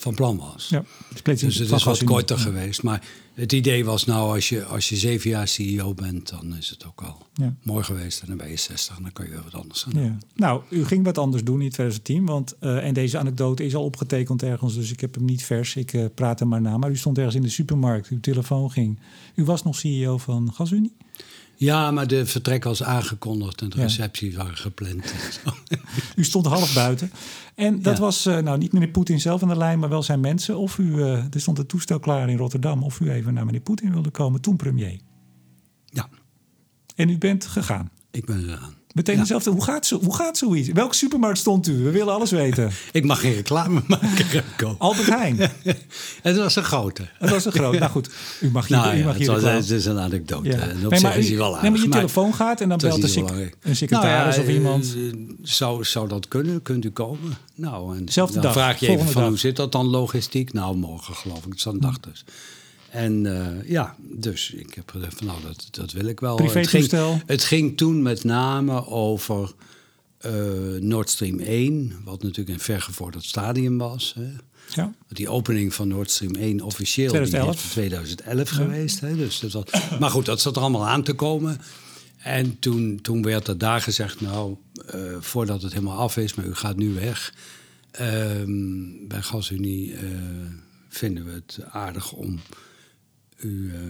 van plan was. Ja, dus het is wat korter geweest. Maar het idee was nou, als je, als je zeven jaar CEO bent, dan is het ook al ja. mooi geweest. En dan ben je 60 en dan kan je weer wat anders gaan ja. Nou, u ging wat anders doen in 2010. Want, uh, en deze anekdote is al opgetekend ergens, dus ik heb hem niet vers. Ik uh, praat hem maar na. Maar u stond ergens in de supermarkt, uw telefoon ging. U was nog CEO van GasUnie? Ja, maar de vertrek was aangekondigd en de receptie waren gepland. u stond half buiten. En dat was uh, nou niet meneer Poetin zelf aan de lijn, maar wel zijn mensen. Of u, uh, er stond een toestel klaar in Rotterdam, of u even naar meneer Poetin wilde komen, toen premier. Ja. En u bent gegaan? Ik ben gegaan. Meteen dezelfde. Hoe gaat, zo, hoe gaat zoiets? Welke supermarkt stond u? We willen alles weten. ik mag geen reclame maken, Remco. Albert Heijn. het was een grote. Het was een grote. Nou goed, u mag hier, Nou u mag het, hier is een anekdote. Ja. En op Nee, zich maar, is hij wel nee, aardig. maar je maar telefoon gaat en dan belt een, sec- een secretaris Nou of iemand. eh, Zou, zou dat kunnen? Kunt u komen? Nou, en Zelfde dan dag, vraag je even van dag. hoe zit dat dan logistiek? Nou, morgen geloof ik. Het is een dag dus. En eh, ja, dus ik heb gezegd van nou, dat, dat wil ik wel. Het ging, het ging toen met name over eh Nord Stream 1, wat natuurlijk een vergevorderd stadium was. Hè. Ja. Die opening van Nord Stream 1 officieel 2011. Die is in 2011 geweest. Hè? Dus dat was, maar goed, dat zat er allemaal aan te komen. En toen, toen werd er daar gezegd, nou, eh, voordat het helemaal af is, maar u gaat nu weg. Ehm, bij GasUnie vinden we het aardig om u eh,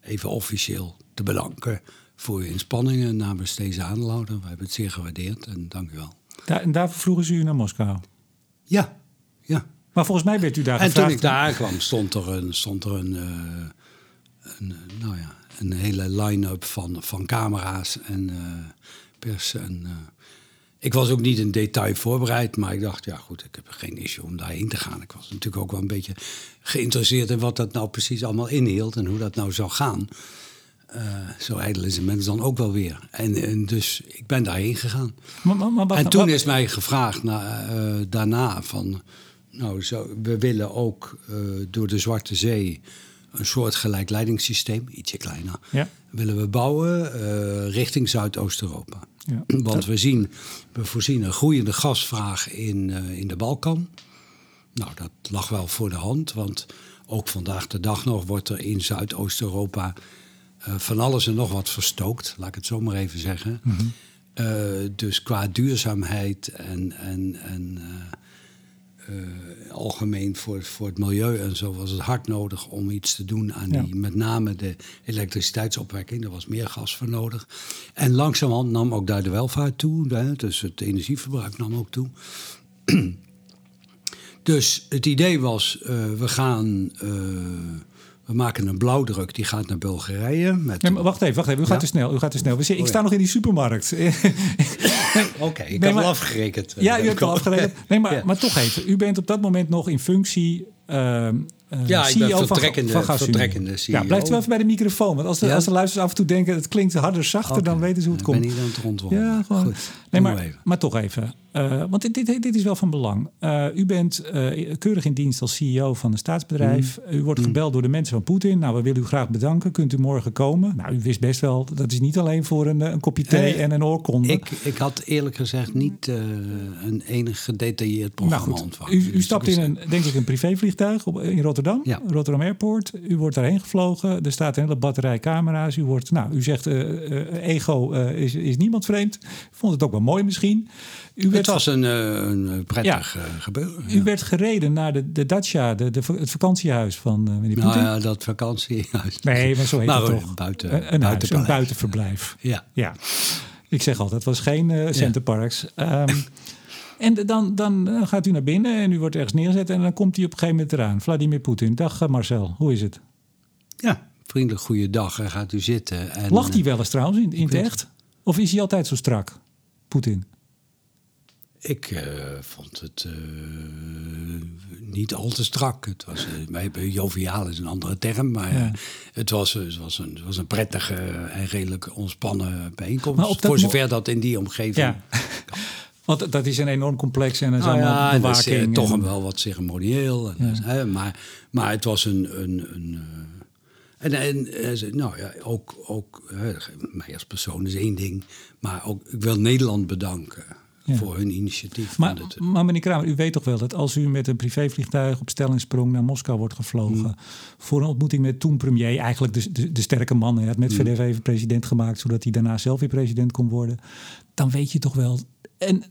even officieel te bedanken voor uw inspanningen namens deze aanlouder. We hebben het zeer gewaardeerd en dank u wel. Daar, en daarvoor vroegen ze u naar Moskou. Ja, ja. Maar volgens mij werd u daar En gevraagd. toen ik daar aankwam, stond er een, stond er een, eh, een, nou ja, een hele line-up van, van camera's en eh, pers. En, ik was ook niet in detail voorbereid, maar ik dacht, ja goed, ik heb geen issue om daarheen te gaan. Ik was natuurlijk ook wel een beetje geïnteresseerd in wat dat nou precies allemaal inhield en hoe dat nou zou gaan. Eh, zo ijdel is een mens dan ook wel weer. En, en dus ik ben daarheen gegaan. Maar, maar, maar wacht, En toen is mij gevraagd na, eh, daarna van... Nou, zo, we willen ook eh, door de Zwarte Zee een soort gelijkleidingssysteem, ietsje kleiner, Ja. willen we bouwen eh, richting Zuidoost-Europa. Ja. Want we zien, we voorzien een groeiende gasvraag in, eh, in de Balkan. Nou, dat lag wel voor de hand, want ook vandaag de dag nog wordt er in Zuidoost-Europa eh, van alles en nog wat verstookt, laat ik het zo maar even zeggen. Eh, dus qua duurzaamheid en, en, en eh, algemeen voor, voor het milieu en zo was het hard nodig om iets te doen aan Ja. die, met name de elektriciteitsopwekking. Er was meer gas voor nodig. En langzamerhand nam ook daar de welvaart toe, hè, dus het energieverbruik nam ook toe. dus het idee was, eh, we gaan, eh, we maken een blauwdruk, die gaat naar Bulgarije. Met Ja, maar wacht even, wacht even. U gaat Ja? te snel. U gaat te snel. Ik Oh, sta ja. nog in die supermarkt. Oké, ik Nee, heb maar- al afgerekend. ja, u hebt al afgerekend. Nee, maar, maar toch even. U bent op dat moment nog in functie. ehm, eh, Ja, ik ben CEO van- vertrekkende- van, vertrekkende CEO. Ja, blijft u wel even bij de microfoon. Want als de, Ja? als de luisteraars af en toe denken het klinkt harder, zachter, dan weten ze hoe het Ik komt. ben niet aan het rondwandelen. Ja, gewoon. Goed, nee, maar, maar toch even. Eh, want dit, dit, dit is wel van belang. Eh, u bent keurig in dienst als CEO van een staatsbedrijf. Mm. U wordt gebeld door de mensen van Poetin. Nou, we willen u graag bedanken. Kunt u morgen komen? Nou, u wist best wel, dat is niet alleen voor een, een kopje thee en een oorkonde. Ik, ik had eerlijk gezegd niet een enig gedetailleerd nou programma goed, ontvangen. u, u Dus stapt in een, denk ik, een privévliegtuig op, in Rotterdam. Ja. Rotterdam Airport. U wordt daarheen gevlogen. Er staat een hele batterij camera's. U wordt, nou, u zegt, eh, eh, ego eh, is, is niemand vreemd. Vond het ook wel mooi misschien. U Het werd was een, een prettig eh, gebeuren. U werd gereden naar de, de Dacia, de, de, het vakantiehuis van eh, meneer Nou ja, dat vakantiehuis. nee, maar zo heet Maar het toch. buiten- een, een huis, een buitenpaleis. buitenverblijf. Ja. Ja, ik zeg altijd, het was geen eh Centerparks. Ehm, en dan, dan gaat u naar binnen en u wordt ergens neergezet... en dan komt hij op een gegeven moment eraan. Vladimir Poetin. Dag eh, Marcel, hoe is het? ja, vriendelijk goede dag. En gaat u zitten. En, Lacht hij eh, wel eens trouwens in, in het echt? Of is hij altijd zo strak, Poetin? Ik eh, vond het niet al te strak. Het was, wij hebben joviaal is een andere term, maar Ja. het, was, het, was een, het was een prettige en redelijk ontspannen bijeenkomst. Maar op dat voor zover dat in die omgeving. Ja. Want dat is een enorm complex en is Nou ja, en is, eh, toch en- een wel wat ceremonieel. En, Ja. hè, maar, maar het was een. een, een eh, en, en eh, nou ja, ook, ook hè, mij als persoon is één ding. Maar ook, ik wil Nederland bedanken Ja. voor hun initiatief. Maar, Want het- maar meneer Kramer, u weet toch wel dat als u met een privévliegtuig op stellingsprong naar Moskou wordt gevlogen. Hmm. voor een ontmoeting met toen premier, eigenlijk de, de, de sterke man. Hij had met. VDV even president gemaakt, zodat hij daarna zelf weer president kon worden. Dan weet je toch wel. En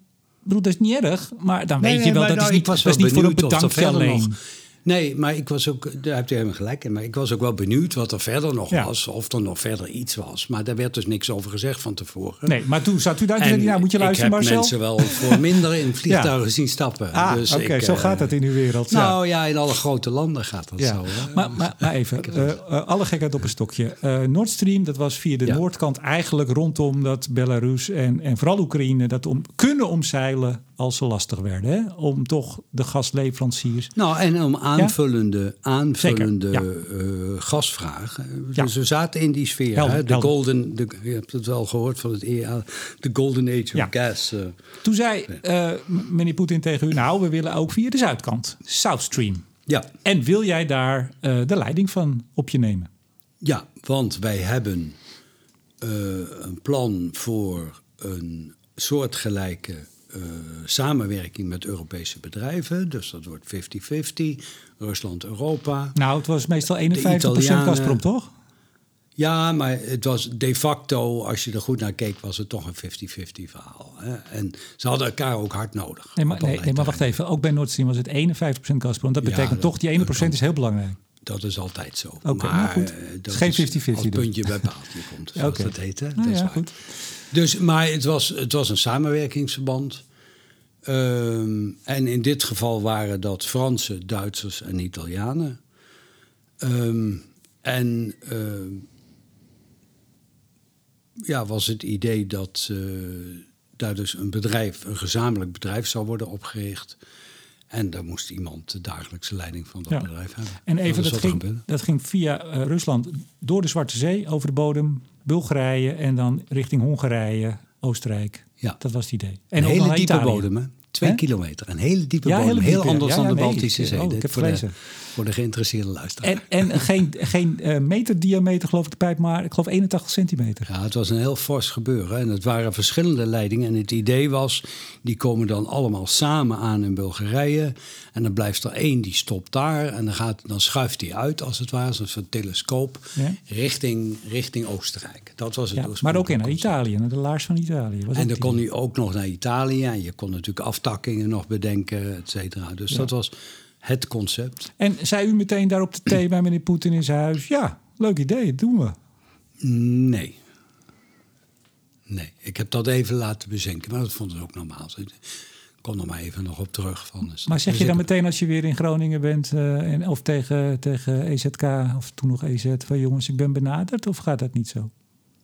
bedoel, dat is niet erg, maar dan Nee, weet je wel dat nou, is niet, ik was dat is wel niet voor een bedankje alleen. nog- Nee, maar ik was ook, daar hebt u helemaal gelijk in. Maar ik was ook wel benieuwd wat er verder nog was. Of er nog verder iets was. Maar daar werd dus niks over gezegd van tevoren. Nee, maar toen zat u daar en ja, moet je luisteren, Marcel? Ik heb mensen wel voor minder in vliegtuigen zien stappen. Ah, dus oké, zo gaat dat in uw wereld. Nou ja, in alle grote landen gaat dat zo. Maar, maar, maar, even, uh, alle gekheid op een stokje. Uh, Nord Stream, dat was via de noordkant eigenlijk rondom dat Belarus en, en vooral Oekraïne... dat om, kunnen omzeilen als ze lastig werden. Hè? Om toch de gasleveranciers... Nou, en om aanvullende, aanvullende uh, gasvraag. Dus we zaten in die sfeer. hè? De golden, de, je hebt het wel gehoord van het EA, de golden age of gas. Uh, Toen zei uh, meneer Poetin tegen u... nou, we willen ook via de zuidkant, South Stream. Ja. En wil jij daar de leiding van op je nemen? Ja, want wij hebben een plan voor een soortgelijke uh, samenwerking met Europese bedrijven. Dus dat wordt 50-50. Rusland, Europa. Nou, het was meestal 51% Gazprom, toch? Ja, maar het was de facto, als je er goed naar keek, was het toch een 50-50 verhaal. Hè? En ze hadden elkaar ook hard nodig. Nee, maar, nee, nee, maar wacht even. Ook bij Nord Stream was het 51% Gazprom. Dat betekent toch, die 1% is heel belangrijk. Dat is altijd zo. Oké, okay, maar, goed. Uh, dat is geen 50-50 dus. puntje bij paaltje komt, zoals okay. dat heet. Hè? Nou, dat ja, is goed. Dus, maar het was, het was een samenwerkingsverband. Um, en in dit geval waren dat Fransen, Duitsers en Italianen. Um, en uh, ja, was het idee dat uh, daar dus een bedrijf, een gezamenlijk bedrijf zou worden opgericht. En daar moest iemand de dagelijkse leiding van dat ja. bedrijf hebben. En even, dat, dat ging, dat ging via uh, Rusland door de Zwarte Zee, over de bodem, Bulgarije en dan richting Hongarije, Oostenrijk. Ja. Dat was het idee. En een hele diepe bodem, hè? Twee kilometer. Een hele diepe ja, bodem. Heel anders dan de Baltische Zee. Oh, ik heb voor, de, voor de geïnteresseerde luisteraar. En, en geen, geen uh, meter diameter geloof ik de pijp, maar ik geloof 81 centimeter. Ja, het was een heel fors gebeuren. En het waren verschillende leidingen. En het idee was, die komen dan allemaal samen aan in Bulgarije. En dan blijft er één, die stopt daar. En dan, gaat, dan schuift die uit, als het ware, een telescoop, ja? richting, richting Oostenrijk. Dat was het ja, Maar ook in naar Italië, naar de laars van Italië. Was en dan kon hij ook nog naar Italië. En je kon natuurlijk aftakkingen nog bedenken, et cetera. Dus dat was het concept. En zei u meteen daar op de thee bij meneer Poetin in zijn huis... ja, leuk idee, dat doen we. Nee. Nee, ik heb dat even laten bezinken, maar dat vond ik ook normaal. Ik kom er maar even nog op terug. Van, maar zeg je dan meteen als je weer in Groningen bent... Uh, en, of tegen, tegen EZK, of toen nog EZ... van jongens, ik ben benaderd, of gaat dat niet zo?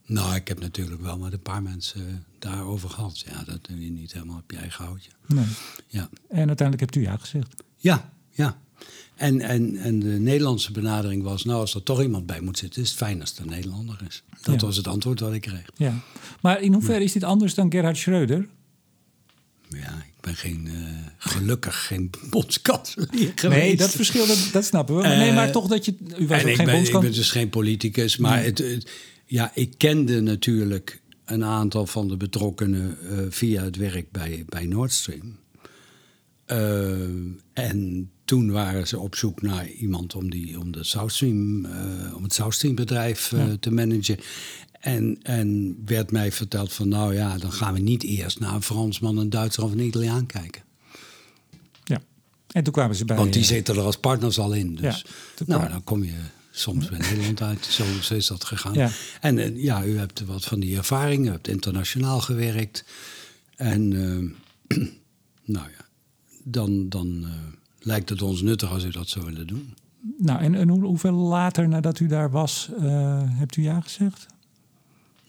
Nou, ik heb natuurlijk wel met een paar mensen daarover gehad. Ja, dat doe je niet helemaal op je eigen houtje. Nee. Ja. En uiteindelijk hebt u ja gezegd. Ja, ja. En, en, en de Nederlandse benadering was, nou, als er toch iemand bij moet zitten, is het fijn als het een Nederlander is. Dat was het antwoord wat ik kreeg. Ja. Maar in hoeverre is dit anders dan Gerhard Schreuder? Ja, ik ben geen, uh, gelukkig geen bondskanselier geweest. Nee, dat verschil, dat, dat snappen we. Maar nee, maar toch dat je... U was ook ik, geen ben, ik ben dus geen politicus, maar het, het, ja, ik kende natuurlijk een aantal van de betrokkenen uh, via het werk bij, bij Nord Stream. En toen waren ze op zoek naar iemand om, die, om, de South Stream, uh, om het South Stream bedrijf uh, ja. te managen. En, en werd mij verteld van nou ja, dan gaan we niet eerst naar een Fransman, een Duitser of een Italiaan kijken. Ja, en toen kwamen ze bij... Want die zitten er als partners al in. Dus ja, nou, dan kom je soms bij Nederland uit. Zo, zo, is dat gegaan. Ja. En ja, u hebt wat van die ervaring. U hebt internationaal gewerkt. En nou ja, dan, dan lijkt het ons nuttig als u dat zou willen doen. Nou, en, en hoe, hoeveel later nadat u daar was, hebt u ja gezegd?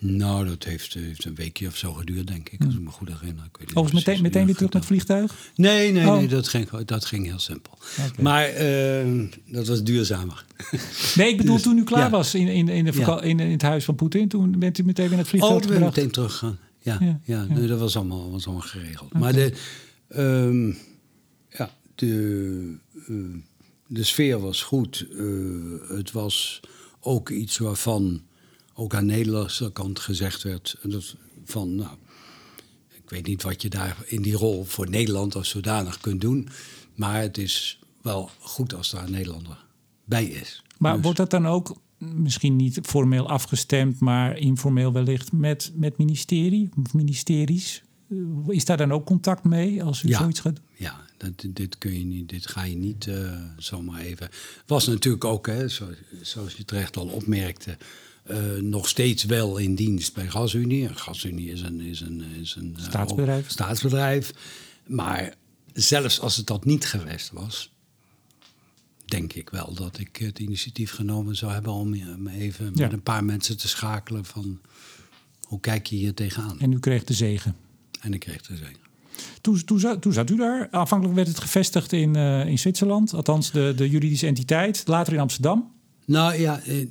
Nou, dat heeft, heeft, een weekje of zo geduurd, denk ik, als ik me goed herinner. Ik weet niet meteen, meteen weer terug met het vliegtuig? Nee, nee, oh. nee dat, ging, dat ging heel simpel. Okay. Maar uh, dat was duurzamer. Nee, ik bedoel dus, toen u klaar ja. was in, in, in, de ja. in, in, het huis van Poetin, toen bent u meteen weer naar het vliegtuig Oh, toen ben meteen teruggegaan. Ja, ja, ja, Nee, dat was allemaal, was allemaal geregeld. Okay. Maar de, um, ja, de, uh, de sfeer was goed. Uh, het was ook iets waarvan ook aan de Nederlandse kant gezegd werd dat van, nou, ik weet niet wat je daar in die rol voor Nederland als zodanig kunt doen, maar het is wel goed als daar een Nederlander bij is. Maar dus. wordt dat dan ook misschien niet formeel afgestemd, maar informeel wellicht met, met ministerie of ministeries? Is daar dan ook contact mee als u ja, zoiets gaat doen? Ja, Dat, dit, kun je niet, dit ga je niet uh, zomaar even. Was natuurlijk ook, hè, zoals je terecht al opmerkte, uh, nog steeds wel in dienst bij GasUnie. GasUnie is een, is een, is een staatsbedrijf. staatsbedrijf. Maar zelfs als het dat niet geweest was, denk ik wel dat ik het initiatief genomen zou hebben om me even met een paar mensen te schakelen van hoe kijk je hier tegenaan. En u kreeg de zegen. En ik kreeg de zegen. Toen, toen, toen zat u daar. Aanvankelijk werd het gevestigd in, uh, in Zwitserland, althans de, de juridische entiteit, later in Amsterdam. Nou ja, eh,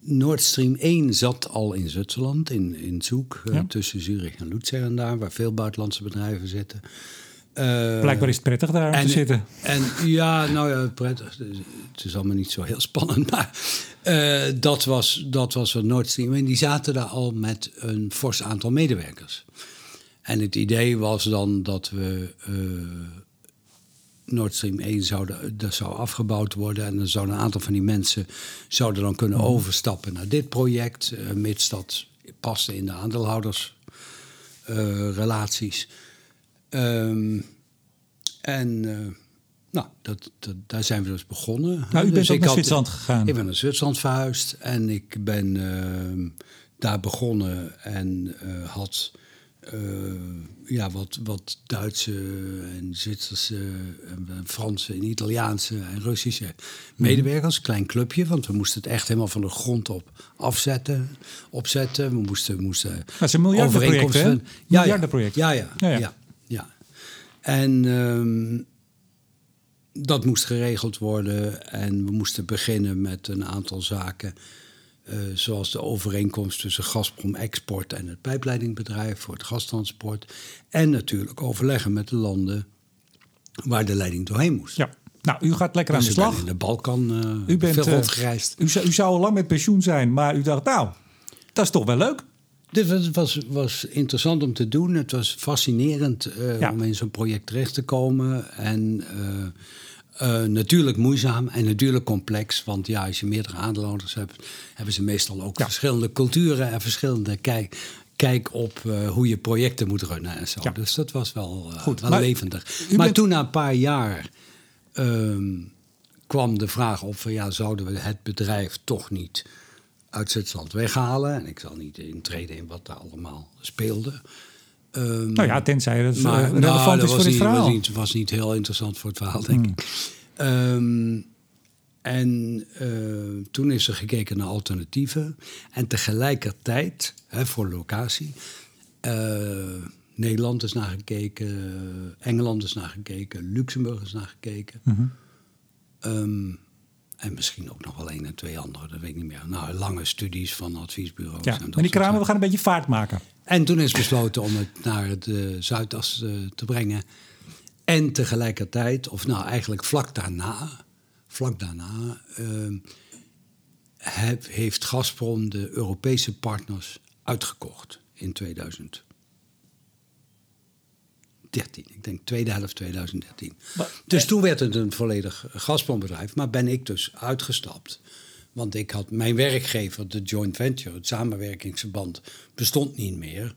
Nord Stream 1 zat al in Zwitserland, in, in Zoek, eh, tussen Zurich en Luzern daar, waar veel buitenlandse bedrijven zitten. Uh, Blijkbaar is het prettig daar en, te zitten. En ja, nou ja, prettig. Het is allemaal niet zo heel spannend. Maar uh, dat, was, dat was wat Nord Stream. En die zaten daar al met een fors aantal medewerkers. En het idee was dan dat we uh, Nord Stream 1 zouden, dat zou afgebouwd worden. En dan zouden een aantal van die mensen zouden dan kunnen mhm. overstappen naar dit project. mits dat paste in de aandeelhoudersrelaties. Um, en uh, nou, dat, dat, daar zijn we dus begonnen. Nou, u bent dus ook naar Zwitserland gegaan. Ik ben naar Zwitserland verhuisd en ik ben uh, daar begonnen en uh, had ja, wat, wat Duitse en Zwitserse en Franse en Italiaanse en Russische medewerkers. Mm. Klein clubje, want we moesten het echt helemaal van de grond op afzetten, opzetten. We moesten, moesten dat is een miljardenproject, hè? Ja, miljardenproject. ja, ja. ja, ja. En um, dat moest geregeld worden en we moesten beginnen met een aantal zaken. Uh, zoals de overeenkomst tussen Gazprom Export en het pijpleidingbedrijf voor het gastransport. En natuurlijk overleggen met de landen waar de leiding doorheen moest. Ja. Nou, u gaat lekker aan de slag. in de Balkan uh, u bent, veel rondgereisd. Uh, u, zou, u zou al lang met pensioen zijn, maar u dacht, nou, dat is toch wel leuk. Dit was, was, interessant om te doen. Het was fascinerend om in zo'n project terecht te komen. En uh, uh, natuurlijk moeizaam en natuurlijk complex. Want ja, als je meerdere aandeelhouders hebt, hebben ze meestal ook verschillende culturen en verschillende kijk, kijk op hoe je projecten moet runnen en zo. Ja. Dus dat was wel, Goed, wel maar levendig. Maar toen na een paar jaar ehm, kwam de vraag op van ja, zouden we het bedrijf toch niet uit Zwitserland weghalen. En ik zal niet intreden in wat daar allemaal speelde. Um, nou ja, tenzij het maar, relevant nou, is voor dit verhaal. Was niet, was niet heel interessant voor het verhaal, denk ik. Um, en uh, toen is er gekeken naar alternatieven. En tegelijkertijd, hè, voor locatie, uh, Nederland is naar gekeken, Engeland is naar gekeken, Luxemburg is naar gekeken. Mm -hmm. um, en misschien ook nog wel één en twee andere, dat weet ik niet meer. Nou, lange studies van adviesbureaus. Ja, en, die kramen, we gaan een beetje vaart maken. En toen is besloten om het naar het uh, Zuidas uh, te brengen. En tegelijkertijd, of nou eigenlijk vlak daarna, vlak daarna, uh, heb, heeft Gazprom de Europese partners uitgekocht in 2000. 13. Ik denk tweede helft 2013. dus toen werd het een volledig Gazprombedrijf. Maar ben ik dus uitgestapt. Want ik had mijn werkgever, de joint venture, het samenwerkingsverband, bestond niet meer.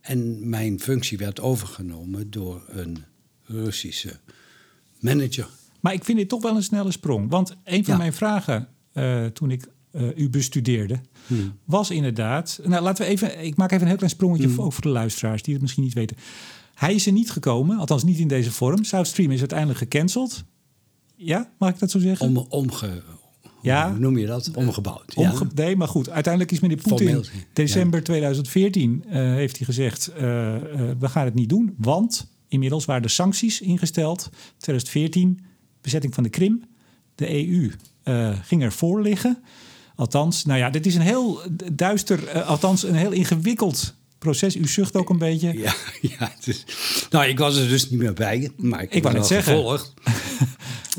En mijn functie werd overgenomen door een Russische manager. Maar ik vind dit toch wel een snelle sprong. Want een van mijn vragen uh, toen ik uh, u bestudeerde, hmm. was inderdaad. Nou, laten we even. Ik maak even een heel klein sprongetje hmm. voor de luisteraars die het misschien niet weten. Hij is er niet gekomen, althans niet in deze vorm. South Stream is uiteindelijk gecanceld. Ja, mag ik dat zo zeggen? Om, omge, ja. Hoe noem je dat? Omgebouwd. Omge. Nee, maar goed. Uiteindelijk is meneer Poetin... december 2014 uh, eh, heeft hij gezegd... Uh, uh, we gaan het niet doen, want inmiddels waren er sancties ingesteld. 2014, bezetting van de Krim. De EU ging ervoor liggen. Althans, nou ja, dit is een heel duister... althans, een heel ingewikkeld proces? U zucht ook een beetje. Ja, ja is, nou, ik was er dus niet meer bij, maar ik, ik net zeggen. gevolgd.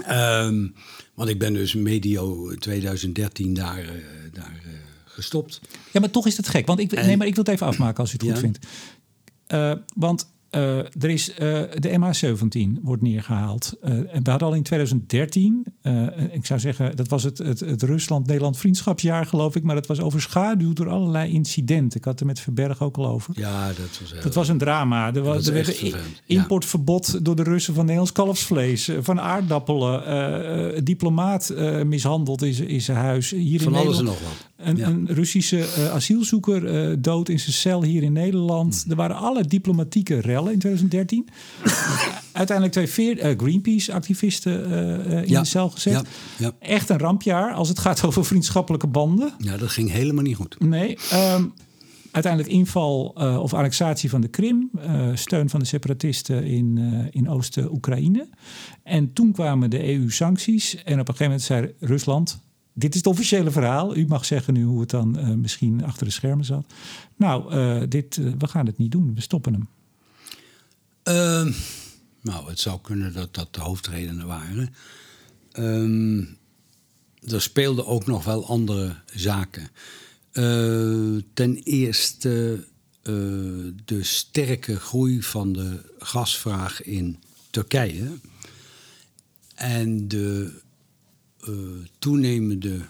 um, want ik ben dus medio 2013 daar, uh, daar uh, gestopt. Ja, maar toch is het gek. Want ik, nee, maar ik wil het even afmaken als u het goed vindt. Uh, want Uh, er is uh, de MH17 wordt neergehaald. Uh, we hadden al in 2013, ik zou zeggen, dat was het, het, het Rusland-Nederland vriendschapsjaar, geloof ik, maar dat was overschaduwd door allerlei incidenten. Ik had er met Verberg ook al over. Ja, dat was, heel, dat was een drama. Er, was, er werd een importverbod ja. door de Russen van Nederlands kalfsvlees, van aardappelen, diplomaat mishandeld in, zijn huis. Hier van in alles en nog wat. Een, Ja. een Russische uh, asielzoeker uh, dood in zijn cel hier in Nederland. Mm. Er waren alle diplomatieke rellen in 2013. Uiteindelijk twee veer, uh, Greenpeace-activisten in ja. de cel gezet. Ja. Echt een rampjaar als het gaat over vriendschappelijke banden. Ja, dat ging helemaal niet goed. Nee. Um, uiteindelijk inval uh, of annexatie van de Krim, uh, steun van de separatisten in, uh, in Oost-Oekraïne. En toen kwamen de EU-sancties en op een gegeven moment zei Rusland... Dit is het officiële verhaal. U mag zeggen nu hoe het dan misschien achter de schermen zat. Nou, dit, we gaan het niet doen. We stoppen hem. Uh, nou, het zou kunnen dat dat de hoofdredenen waren. Uh, er speelden ook nog wel andere zaken. Ten eerste de sterke groei van de gasvraag in Turkije. En de toenemende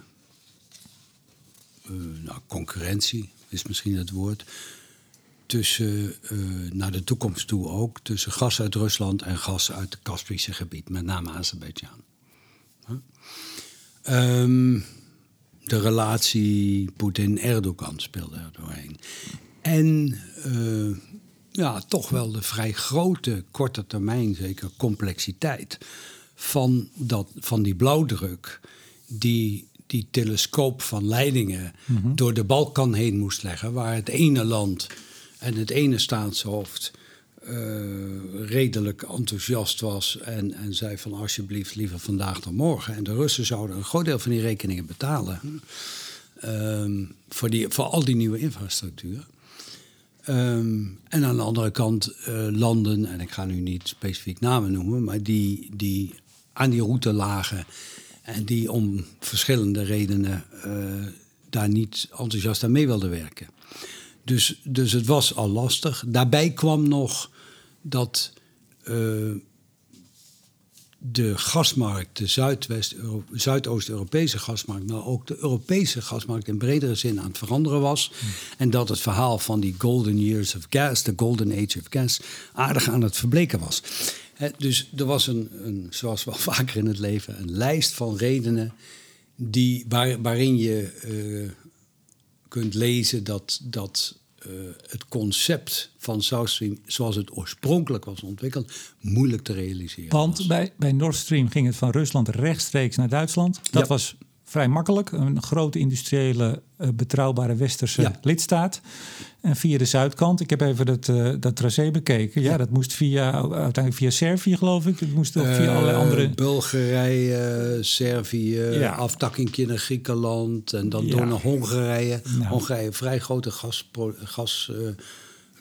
nou, concurrentie, is misschien het woord tussen, uh, naar de toekomst toe ook, tussen gas uit Rusland en gas uit het Kaspische gebied, met name Azerbeidzjan. Um, de relatie Poetin-Erdogan speelde er doorheen. En ja, toch wel de vrij grote, korte termijn, zeker complexiteit van, dat, van die blauwdruk die die telescoop van leidingen mm -hmm. door de Balkan heen moest leggen, waar het ene land en het ene staatshoofd uh, redelijk enthousiast was en, en zei van alsjeblieft liever vandaag dan morgen. En de Russen zouden een groot deel van die rekeningen betalen um, voor, die, voor al die nieuwe infrastructuur. Um, en aan de andere kant uh, landen, en ik ga nu niet specifiek namen noemen, maar die, die aan die route lagen en die om verschillende redenen uh, daar niet enthousiast aan mee wilden werken. Dus, dus het was al lastig. Daarbij kwam nog dat uh, de gasmarkt, de Zuidoost-Europese gasmarkt, maar ook de Europese gasmarkt in bredere zin aan het veranderen was. Mm. En dat het verhaal van die golden years of gas, de golden age of gas, aardig aan het verbleken was. He, dus er was een, een, zoals wel vaker in het leven, een lijst van redenen die, waar, waarin je uh, kunt lezen dat, dat uh, het concept van South Stream, zoals het oorspronkelijk was ontwikkeld, moeilijk te realiseren Want was. bij, bij Nord Stream ging het van Rusland rechtstreeks naar Duitsland. Dat Ja. was vrij makkelijk. Een grote industriële, uh, betrouwbare westerse Ja. lidstaat. En via de zuidkant, ik heb even dat, uh, dat tracé bekeken. Ja, dat moest via, uiteindelijk via Servië, geloof ik. Het moest ook via Eh, allerlei andere... Bulgarije, Servië, Ja. aftakkingje naar Griekenland en dan door naar Hongarije. Nou. Hongarije, vrij grote gasconsument. Gas, eh,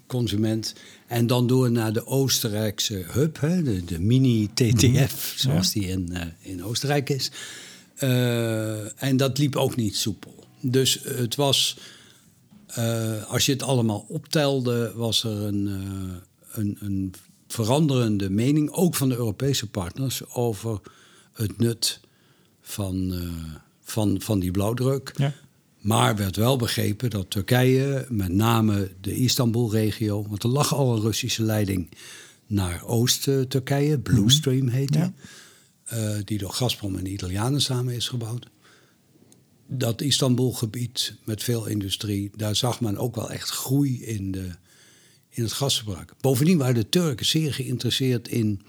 consument. en dan door naar de Oostenrijkse hub, hè, de, de mini-TTF, zoals die in, eh, in Oostenrijk is. Eh, en dat liep ook niet soepel. Dus het was, eh, als je het allemaal optelde, was er een, eh, een, een veranderende mening, ook van de Europese partners, over het nut van, van, van die blauwdruk. Ja. Maar werd wel begrepen dat Turkije, met name de Istanbul-regio, want er lag al een Russische leiding naar Oost-Turkije, Blue Stream heette, Ja. Eh, die door Gazprom en de Italianen samen is gebouwd. Dat Istanbul-gebied met veel industrie, daar zag men ook wel echt groei in, de, in het gasverbruik. Bovendien waren de Turken zeer geïnteresseerd in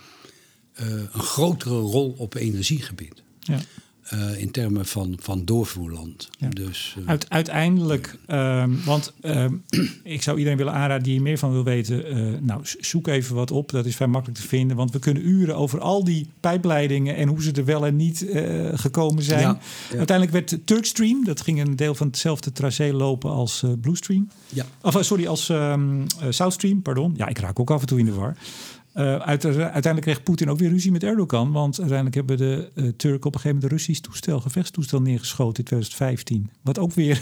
eh, een grotere rol op energiegebied. Ja. Eh, in termen van, van doorvoerland. Ja. Dus, eh, Uit, uiteindelijk, ehm, want ehm, ik zou iedereen willen aanraden die hier meer van wil weten. eh, nou, zoek even wat op. Dat is vrij makkelijk te vinden. Want we kunnen uren over al die pijpleidingen en hoe ze er wel en niet eh, gekomen zijn. Ja, ja. Uiteindelijk werd Turkstream, dat ging een deel van hetzelfde tracé lopen als Bluestream. ja. Of sorry, als ehm eh, Southstream, pardon. Ja, ik raak ook af en toe in de war. Eh, uit- uiteindelijk kreeg Poetin ook weer ruzie met Erdogan. Want uiteindelijk hebben de eh, Turken op een gegeven moment een Russisch toestel, gevechtstoestel neergeschoten in 2015. Wat ook weer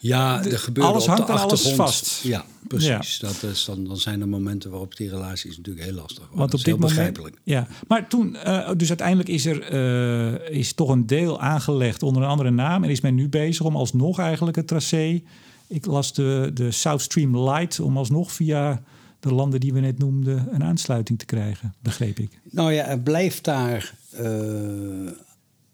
Ja, er gebeurt alles hangt en alles vast. Ja, precies. Dat is dan, dan zijn er momenten waarop die relaties natuurlijk heel lastig worden. Want op is dit moment. begrijpelijk. Ja, maar toen, eh, dus uiteindelijk is er is toch een deel aangelegd onder een andere naam. En is men nu bezig om alsnog eigenlijk het tracé. Ik las de, de South Stream Light om alsnog via de landen die we net noemden een aansluiting te krijgen, begreep ik. Nou ja, er blijft daar eh,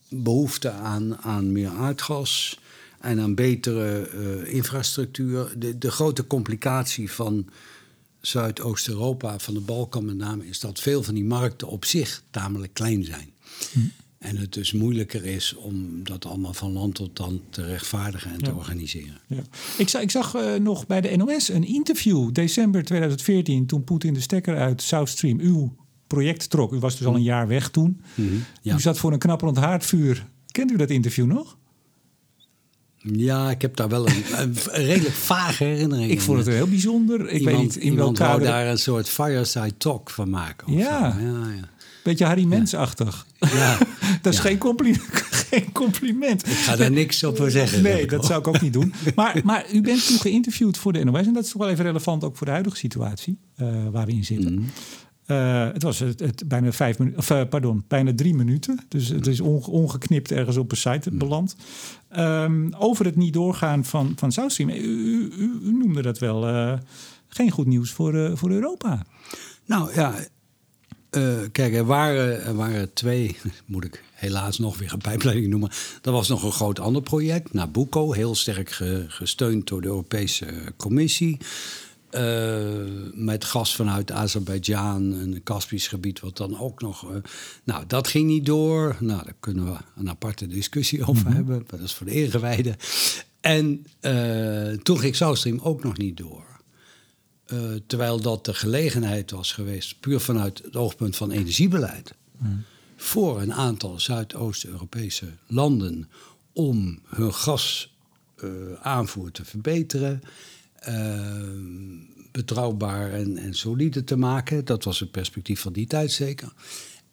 behoefte aan, aan meer aardgas en aan betere eh, infrastructuur. De, de grote complicatie van Zuidoost-Europa, van de Balkan met name, is dat veel van die markten op zich tamelijk klein zijn. En het dus moeilijker is om dat allemaal van land tot land te rechtvaardigen en te organiseren. Ja. Ik, zag, ik zag eh, nog bij de NOS een interview, december 2014, toen Poetin de stekker uit South Stream, uw project, trok. U was dus al een jaar weg toen. ja. U zat voor een knapperend haardvuur. Kent u dat interview nog? Ja, ik heb daar wel een, een redelijk vage herinnering Ik vond het heel bijzonder. Ik iemand, weet niet in welk kader. daar een soort fireside talk van maken. of Ja. zo. ja, ja. Beetje Harry Mens-achtig. Ja. dat is Ja. geen, compliment, geen compliment. Ik ga daar niks over zeggen. Nee, dat zou ik ook niet doen. Maar, maar u bent toen geïnterviewd voor de NOS. En dat is toch wel even relevant ook voor de huidige situatie eh, waar we in zitten. Mhm. Eh, het was het, het bijna vijf minuten, of eh, pardon, bijna drie minuten. Dus het is onge- ongeknipt ergens op een site Mhm. beland. Ehm, over het niet doorgaan van, van South Stream. U, u, u- u noemde dat wel geen goed nieuws voor, voor Europa. Nou ja, eh, kijk, er waren, er waren twee, moet ik helaas nog weer een pijpleiding noemen. Er was nog een groot ander project, Nabucco, heel sterk ge- gesteund door de Europese Commissie. Eh, met gas vanuit Azerbeidzjan en het Caspisch gebied, wat dan ook nog. eh, nou, dat ging niet door. Nou, daar kunnen we een aparte discussie over hebben. maar Dat is voor de ingewijden. En toen ging South Stream ook nog niet door. Eh, terwijl dat de gelegenheid was geweest, puur vanuit het oogpunt van energiebeleid, voor een aantal Zuidoost-Europese landen om hun gasaanvoer te verbeteren, eh, betrouwbaar en, en solide te maken. Dat was het perspectief van die tijd zeker.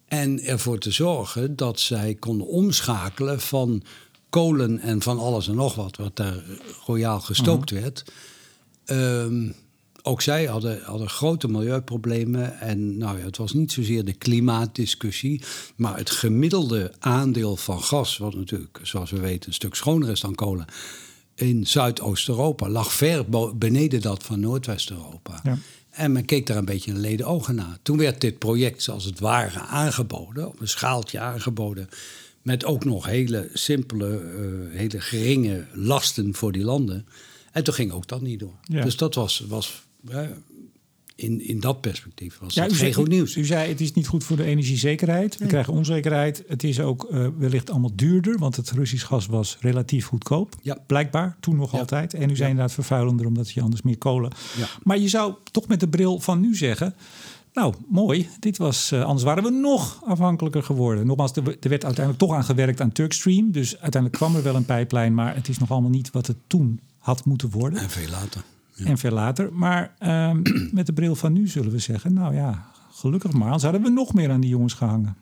En ervoor te zorgen dat zij konden omschakelen van kolen en van alles en nog wat, wat daar royaal gestookt werd. Ehm, ook zij hadden, hadden grote milieuproblemen. En nou ja, het was niet zozeer de klimaatdiscussie, maar het gemiddelde aandeel van gas, wat natuurlijk, zoals we weten, een stuk schoner is dan kolen, in Zuidoost-Europa lag ver beneden dat van Noordwest-Europa. Ja. En men keek daar een beetje een leden ogen naar. Toen werd dit project zoals het ware aangeboden, op een schaaltje aangeboden. Met ook nog hele simpele, eh, hele geringe lasten voor die landen. En toen ging ook dat niet door. Ja. Dus dat was, was in, in dat perspectief was Ja, dat geen zei, goed nieuws. U zei het is niet goed voor de energiezekerheid. We krijgen onzekerheid. Het is ook eh, wellicht allemaal duurder, want het Russisch gas was relatief goedkoop. Ja. Blijkbaar, toen nog Ja. altijd. En u zei inderdaad vervuilender omdat je anders meer kolen. Ja. Maar je zou toch met de bril van nu zeggen. Nou, mooi. Dit was, eh, anders waren we nog afhankelijker geworden. Nogmaals, er, er werd uiteindelijk toch aan gewerkt aan Turkstream. Dus uiteindelijk kwam er wel een pijplijn, maar het is nog allemaal niet wat het toen had moeten worden. En veel later. En veel later. Maar ehm, met de bril van nu zullen we zeggen... nou ja, gelukkig maar. Anders hadden we nog meer aan die jongens gehangen.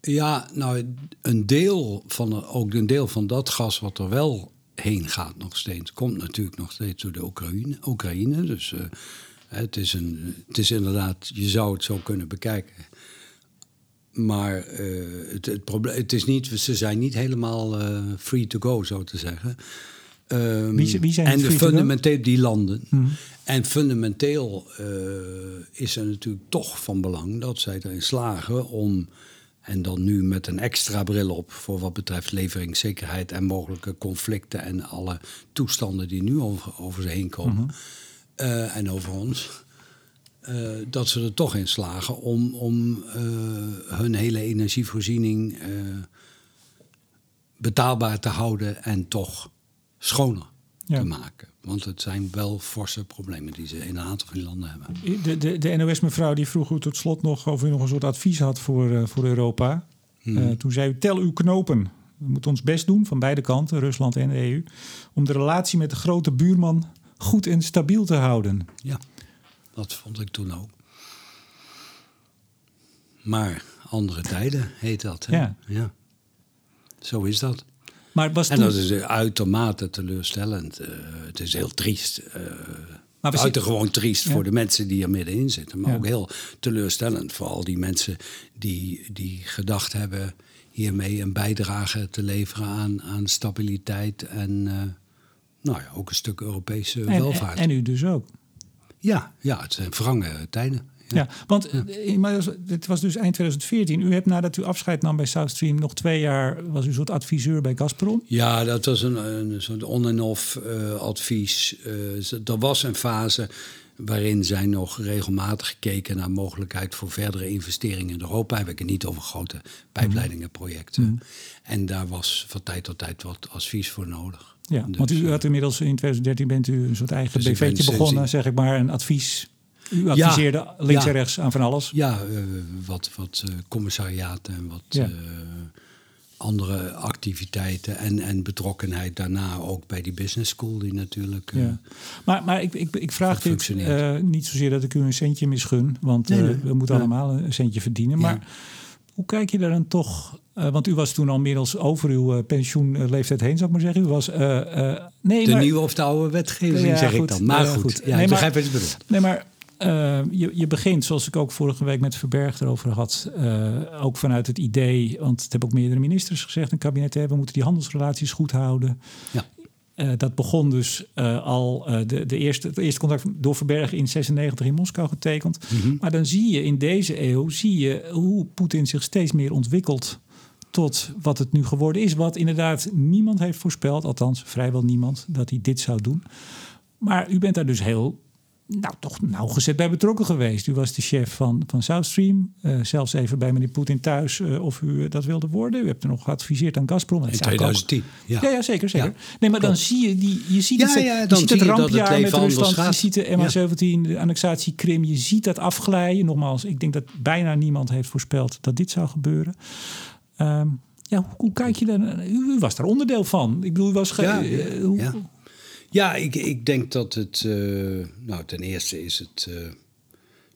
Ja, nou, een deel van, ook een deel van dat gas wat er wel heen gaat nog steeds, komt natuurlijk nog steeds door de Oekraïne. Oekraïne dus eh, het, is een, het is inderdaad, je zou het zo kunnen bekijken. Maar eh, het, het, probleem, het is niet, ze zijn niet helemaal eh, free to go, zo te zeggen. Ehm, Wie- wie zijn en de fundamenteel die landen. Mhm. En fundamenteel eh, is er natuurlijk toch van belang dat zij erin slagen om, en dan nu met een extra bril op voor wat betreft leveringszekerheid en mogelijke conflicten en alle toestanden die nu over, over ze heen komen eh, en over ons. eh, dat ze er toch in slagen om, om hun hele energievoorziening betaalbaar te houden en toch schoner Ja. te maken. Want het zijn wel forse problemen die ze in een aantal van die landen hebben. De, de, de NOS-mevrouw die vroeg u tot slot nog... of u nog een soort advies had voor, eh, voor Europa. Eh, toen zei u, tel uw knopen. We moeten ons best doen, van beide kanten, Rusland en de EU... om de relatie met de grote buurman goed en stabiel te houden. Ja, dat vond ik toen ook. Maar andere tijden heet dat. Hè? Ja. ja. Zo is dat. Maar was en dat is uitermate teleurstellend. Uh, het is heel triest. Uh, maar buitengewoon triest voor de mensen die er middenin zitten. Maar ook heel teleurstellend voor al die mensen die, die gedacht hebben hiermee een bijdrage te leveren aan, aan stabiliteit en uh, nou ja, ook een stuk Europese welvaart. En, en, u dus ook. Ja, ja het zijn wrange tijden. Ja, want ja. het was dus eind 2014. U hebt nadat u afscheid nam bij South Stream nog twee jaar was u soort adviseur bij Gazprom. Ja, dat was een, een soort on- en off uh, advies. Uh, er was een fase waarin zij nog regelmatig gekeken naar mogelijkheid voor verdere investeringen in Europa. Heb ik het niet over grote pijpleidingenprojecten. Mm. En daar was van tijd tot tijd wat advies voor nodig. Ja, dus, want u had inmiddels in 2013 bent u een soort eigen dus BV'tje begonnen, zeg ik maar, een advies u adviseerde links en rechts aan van alles? Ja, uh, wat, wat uh, commissariaten en wat ja. uh, andere activiteiten. En, en betrokkenheid daarna ook bij die business school, die natuurlijk. ja. Maar, maar ik, ik, ik vraag dit niet zozeer dat ik u een centje misgun, want nee, nee. we moeten allemaal een centje verdienen. Maar hoe kijk je daar dan toch? want u was toen al inmiddels over uw pensioenleeftijd heen, zou ik maar zeggen. U was. nee, de nieuwe of de oude wetgeving, zeg goed, ik dan. Maar goed, goed. Ja, nee, begrijp wat je bedoelt. Nee, maar uh, je, je, begint, zoals ik ook vorige week met Verberg erover had, uh, ook vanuit het idee, want het hebben ook meerdere ministers gezegd in kabinet, we moeten die handelsrelaties goed houden. Ja. Uh, dat begon dus al de, de eerste, het eerste contact door Verberg in 96 in Moskou getekend. Mm -hmm. Maar dan zie je in deze eeuw zie je hoe Poetin zich steeds meer ontwikkelt tot wat het nu geworden is. Wat inderdaad niemand heeft voorspeld, althans vrijwel niemand, dat hij dit zou doen. Maar u bent daar dus heel nou, toch nauwgezet bij betrokken geweest. U was de chef van, van South Stream. Uh, zelfs even bij meneer Poetin thuis uh, of u dat wilde worden. U hebt er nog geadviseerd aan Gazprom. In 2010, ja. ja. Ja, zeker. zeker. Ja, nee, maar dan zie je, die, je ziet het, ja, je ziet het rampjaar het met Rusland. Je ziet de MH17, de annexatie Krim. Je ziet dat afglijden. Nogmaals, ik denk dat bijna niemand heeft voorspeld dat dit zou gebeuren. Um, ja, hoe, hoe, kijk je daar? U, u, was daar onderdeel van. Ik bedoel, u was... Ge, uh, hoe, ja, ik, ik denk dat het. Uh, nou, ten eerste is het. Uh,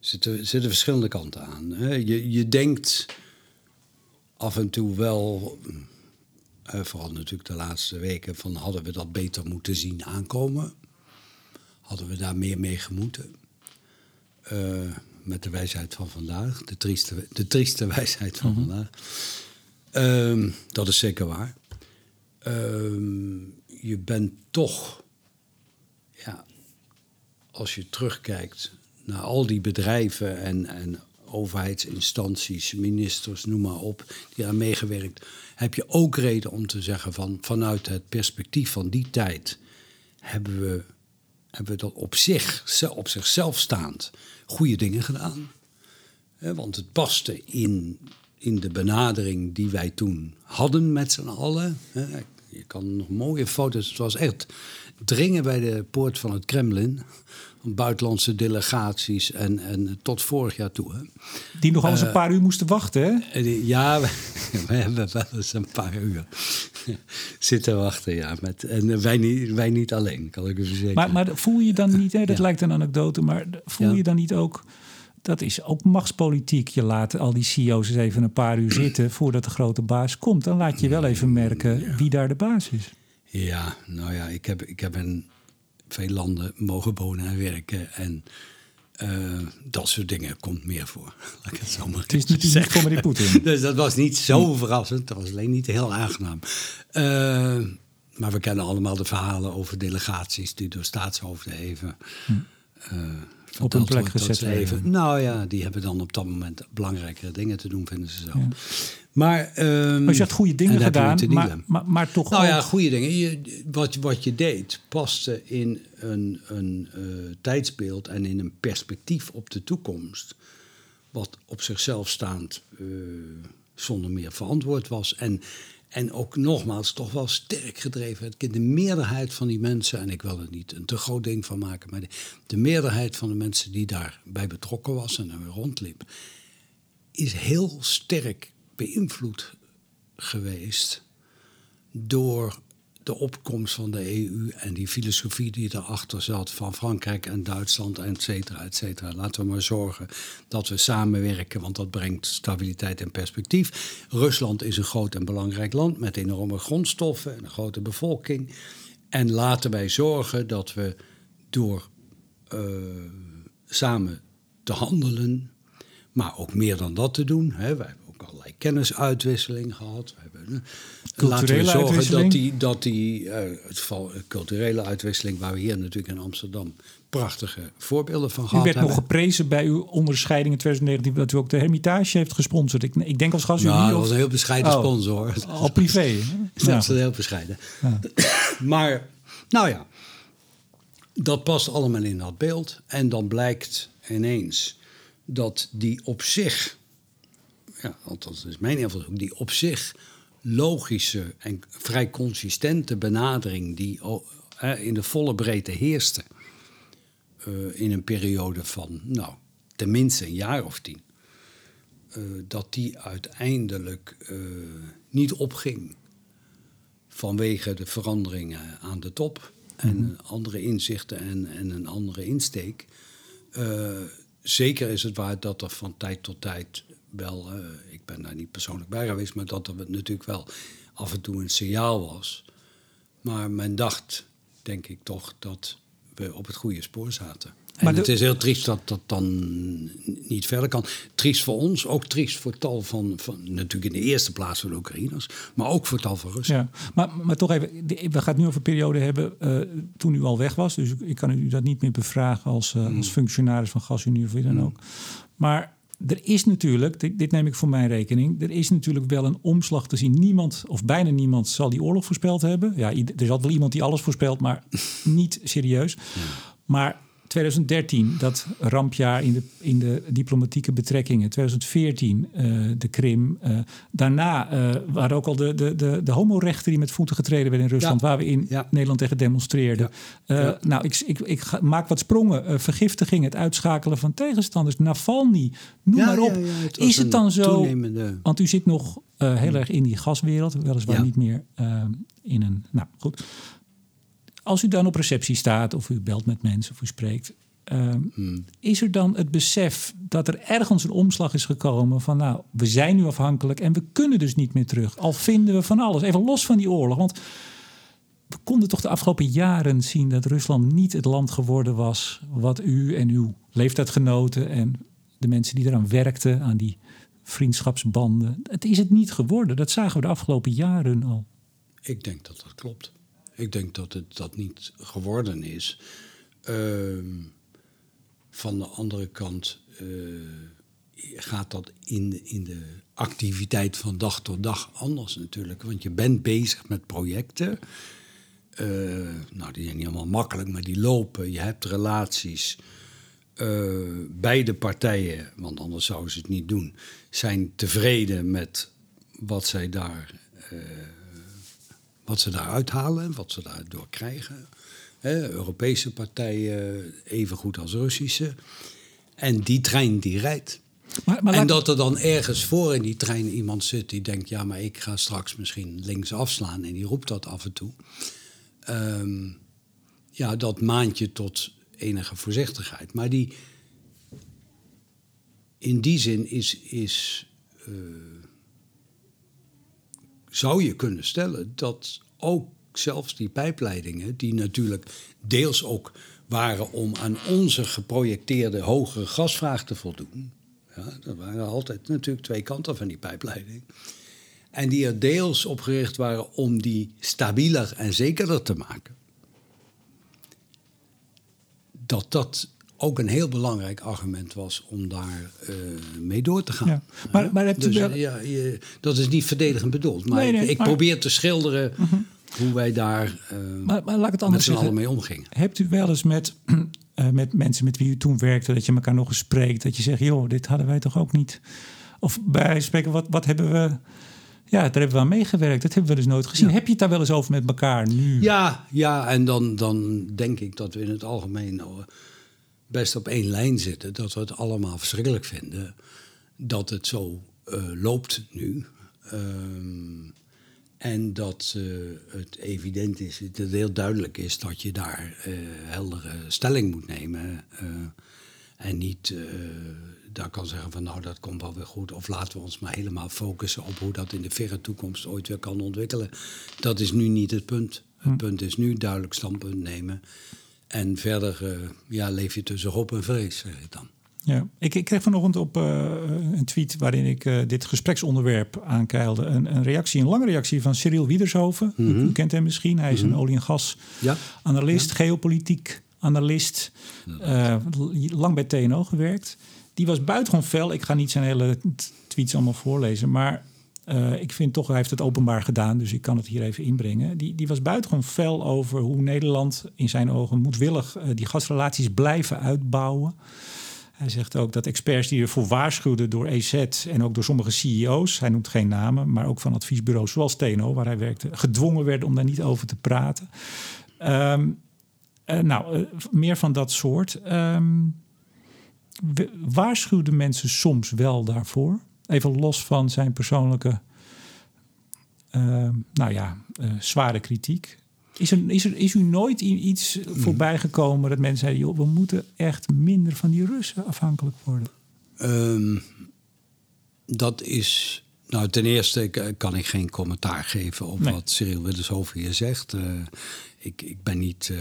zitten, zitten verschillende kanten aan. Hè. Je, je denkt af en toe wel. Uh, vooral natuurlijk de laatste weken. van hadden we dat beter moeten zien aankomen? Hadden we daar meer mee gemoeten? met de wijsheid van vandaag. De trieste, de trieste wijsheid van mm -hmm. vandaag. Ehm, dat is zeker waar. Ehm, je bent toch als je terugkijkt naar al die bedrijven en, en overheidsinstanties, ministers, noem maar op, die aan meegewerkt, heb je ook reden om te zeggen van vanuit het perspectief van die tijd hebben we, hebben we dat op, zich, op zichzelf staand goede dingen gedaan. Want het paste in, in de benadering die wij toen hadden met z'n allen. Je kan nog mooie foto's, het was echt dringen bij de poort van het Kremlin. Buitenlandse delegaties en, en tot vorig jaar toe. Hè. Die nog eens uh, een paar uur moesten wachten, hè? Uh, ja, we, we, hebben wel eens een paar uur zitten wachten, ja. Met, en wij niet, wij niet alleen, kan ik u verzekeren. Maar, maar voel je dan niet, hè, dat ja. lijkt een anekdote, maar voel ja. je dan niet ook... Dat is ook machtspolitiek. Je laat al die CEO's eens even een paar uur zitten voordat de grote baas komt. Dan laat je wel even merken wie daar de baas is. Ja, nou ja, ik heb, ik heb in veel landen mogen wonen en werken. En uh, dat soort dingen komt meer voor. Laat ik het zo maar het is niet zeggen. voor meneer Poetin. dus dat was niet zo verrassend. Dat was alleen niet heel aangenaam. Uh, maar we kennen allemaal de verhalen over delegaties die door staatshoofden even... Hm. Uh, op een plek gezet leven. Nou ja, die hebben dan op dat moment belangrijkere dingen te doen, vinden ze zelf. Ja. Maar, um, maar je hebt goede dingen gedaan, maar, maar, maar, toch Nou ook... ja, goede dingen. Je, wat, wat je deed paste in een, een uh, tijdsbeeld en in een perspectief op de toekomst. Wat op zichzelf staand uh, zonder meer verantwoord was. En, en ook nogmaals toch wel sterk gedreven. De meerderheid van die mensen, en ik wil er niet een te groot ding van maken, maar de, de meerderheid van de mensen die daarbij betrokken was en er rondliep, is heel sterk beïnvloed geweest door de opkomst van de EU en die filosofie die erachter zat van Frankrijk en Duitsland, et cetera, et cetera. Laten we maar zorgen dat we samenwerken, want dat brengt stabiliteit en perspectief. Rusland is een groot en belangrijk land met enorme grondstoffen en een grote bevolking. En laten wij zorgen dat we door uh, samen te handelen, maar ook meer dan dat te doen. Hè. Wij kennisuitwisseling gehad. We hebben, culturele laten we zorgen dat die, dat die uh, het geval, culturele uitwisseling, waar we hier natuurlijk in Amsterdam prachtige voorbeelden van U gehad werd hebben. nog geprezen bij uw onderscheiding in 2019 dat u ook de Hermitage heeft gesponsord. Ik, ik denk als gasunie. Ja, dat of- was een heel bescheiden Oh. sponsor. Al privé. hè? Dat Ja. is heel bescheiden. Ja. Maar, nou ja, dat past allemaal in dat beeld. En dan blijkt ineens dat die op zich, ja, althans dat is mijn invloed, die op zich logische en vrij consistente benadering die in de volle breedte heerste eh, in een periode van, nou, tenminste een jaar of tien, eh, dat die uiteindelijk eh, niet opging vanwege de veranderingen aan de top en andere inzichten en, en een andere insteek. Zeker is het waar dat er van tijd tot tijd wel, ik ben daar niet persoonlijk bij geweest, maar dat er natuurlijk wel af en toe een signaal was. Maar men dacht, denk ik toch, dat we op het goede spoor zaten. En Maar het is heel triest dat dat dan niet verder kan. Triest voor ons, ook triest voor tal van, van natuurlijk in de eerste plaats voor de Oekraïners, maar ook voor tal van Russen. Ja, maar, maar toch even, we gaan het nu over een periode hebben eh, toen u al weg was. Dus ik kan u dat niet meer bevragen als, Hmm. als functionaris van GasUnie of wie dan ook. Maar er is natuurlijk, dit, dit neem ik voor mijn rekening, er is natuurlijk wel een omslag te zien. Niemand, of bijna niemand, zal die oorlog voorspeld hebben. Ja, er zat wel iemand die alles voorspelt, maar niet serieus. Maar 2013, dat rampjaar in de, in de diplomatieke betrekkingen. 2014, eh, de Krim. Eh, daarna eh, waren ook al de, de, de, de homorechten die met voeten getreden werden in Rusland... Ja. waar we in Ja. Nederland tegen demonstreerden. Ja. Nou, ik, ik, ik ga- maak wat sprongen. Vergiftiging, het uitschakelen van tegenstanders. Navalny, noem maar op. het is het dan zo... toenemende- Want u zit nog heel erg in die gaswereld. Weliswaar niet meer in een... Nou, goed. Als u dan op receptie staat of u belt met mensen of u spreekt... ehm, Hmm. is er dan het besef dat er ergens een omslag is gekomen van... nou, we zijn nu afhankelijk en we kunnen dus niet meer terug. Al vinden we van alles. Even los van die oorlog. Want we konden toch de afgelopen jaren zien dat Rusland niet het land geworden was... wat u en uw leeftijdgenoten en de mensen die eraan werkten... aan die vriendschapsbanden. Het is het niet geworden. Dat zagen we de afgelopen jaren al. Ik denk dat dat klopt. Ik denk dat het dat niet geworden is. Ehm, van de andere kant eh, gaat dat in, in de activiteit van dag tot dag anders natuurlijk. Want je bent bezig met projecten. Eh, nou, die zijn niet allemaal makkelijk, maar die lopen. Je hebt relaties. Eh, beide partijen, want anders zouden ze het niet doen, zijn tevreden met wat zij daar wat ze daar uithalen, wat ze daardoor krijgen. Europese partijen, even goed als Russische. En die trein die rijdt. Maar, maar en dat er dan ergens voor in die trein iemand zit die denkt... ja, maar ik ga straks misschien links afslaan en die roept dat af en toe. Ehm, ja, dat maand je tot enige voorzichtigheid. Maar die, in die zin is, is eh, zou je kunnen stellen dat ook zelfs die pijpleidingen, die natuurlijk deels ook waren om aan onze geprojecteerde hogere gasvraag te voldoen. Ja, er waren altijd natuurlijk twee kanten van die pijpleiding. En die er deels op gericht waren om die stabieler en zekerder te maken. Dat dat ook een heel belangrijk argument was om daar eh, mee door te gaan. Ja. Maar- maar hebt u dus, wel- ja, je, dat is niet verdedigend bedoeld. Maar Nee, nee, ik, ik maar- probeer te schilderen hoe wij daar eh, maar, maar laat ik het met anders z'n zeggen. allen mee omgingen. Hebt u wel eens met, eh, met mensen met wie u toen werkte, dat je elkaar nog eens spreekt, dat je zegt, joh, dit hadden wij toch ook niet? Of bij spreken, wat, wat hebben we, ja, daar hebben we aan meegewerkt, dat hebben we dus nooit gezien. Ja. Heb je het daar wel eens over met elkaar nu? Ja, ja en dan, dan denk ik dat we in het algemeen best op één lijn zitten. Dat we het allemaal verschrikkelijk vinden dat het zo eh, loopt nu. Ehm, En dat het evident is, dat het heel duidelijk is dat je daar heldere stelling moet nemen. en niet daar kan zeggen van nou dat komt wel weer goed. Of laten we ons maar helemaal focussen op hoe dat in de verre toekomst ooit weer kan ontwikkelen. Dat is nu niet het punt. Het hm. punt is nu duidelijk standpunt nemen. En verder uh, ja, leef je tussen hoop en vrees, zeg ik dan. Ja, ik, ik kreeg vanochtend op uh, een tweet waarin ik uh, dit gespreksonderwerp aankeilde. Een, een, reactie, een lange reactie van Cyril Wiedershoven. Mm -hmm. U kent hem misschien. Hij is een mhm. olie- en gas-analyst, ja. geopolitiek analist. Lang bij TNO gewerkt. Die was buitengewoon fel. Ik ga niet zijn hele tweets allemaal voorlezen. Maar uh, ik vind toch, hij heeft het openbaar gedaan, dus ik kan het hier even inbrengen. Die, die was buitengewoon fel over hoe Nederland in zijn ogen moedwillig uh, die gasrelaties blijven uitbouwen. Hij zegt ook dat experts die ervoor waarschuwden door EZ en ook door sommige CEO's, hij noemt geen namen, maar ook van adviesbureaus zoals TNO, waar hij werkte, gedwongen werden om daar niet over te praten. Um, uh, nou, meer van dat soort. Um, waarschuwden mensen soms wel daarvoor? Even los van zijn persoonlijke, uh, nou ja, uh, zware kritiek. Is er, is, er, is u nooit iets hmm. voorbij gekomen dat mensen zeiden: joh, we moeten echt minder van die Russen afhankelijk worden? Um, dat is. Nou, ten eerste kan ik geen commentaar geven op wat Cyril Willershoven hier zegt. Uh, ik, ik ben niet uh,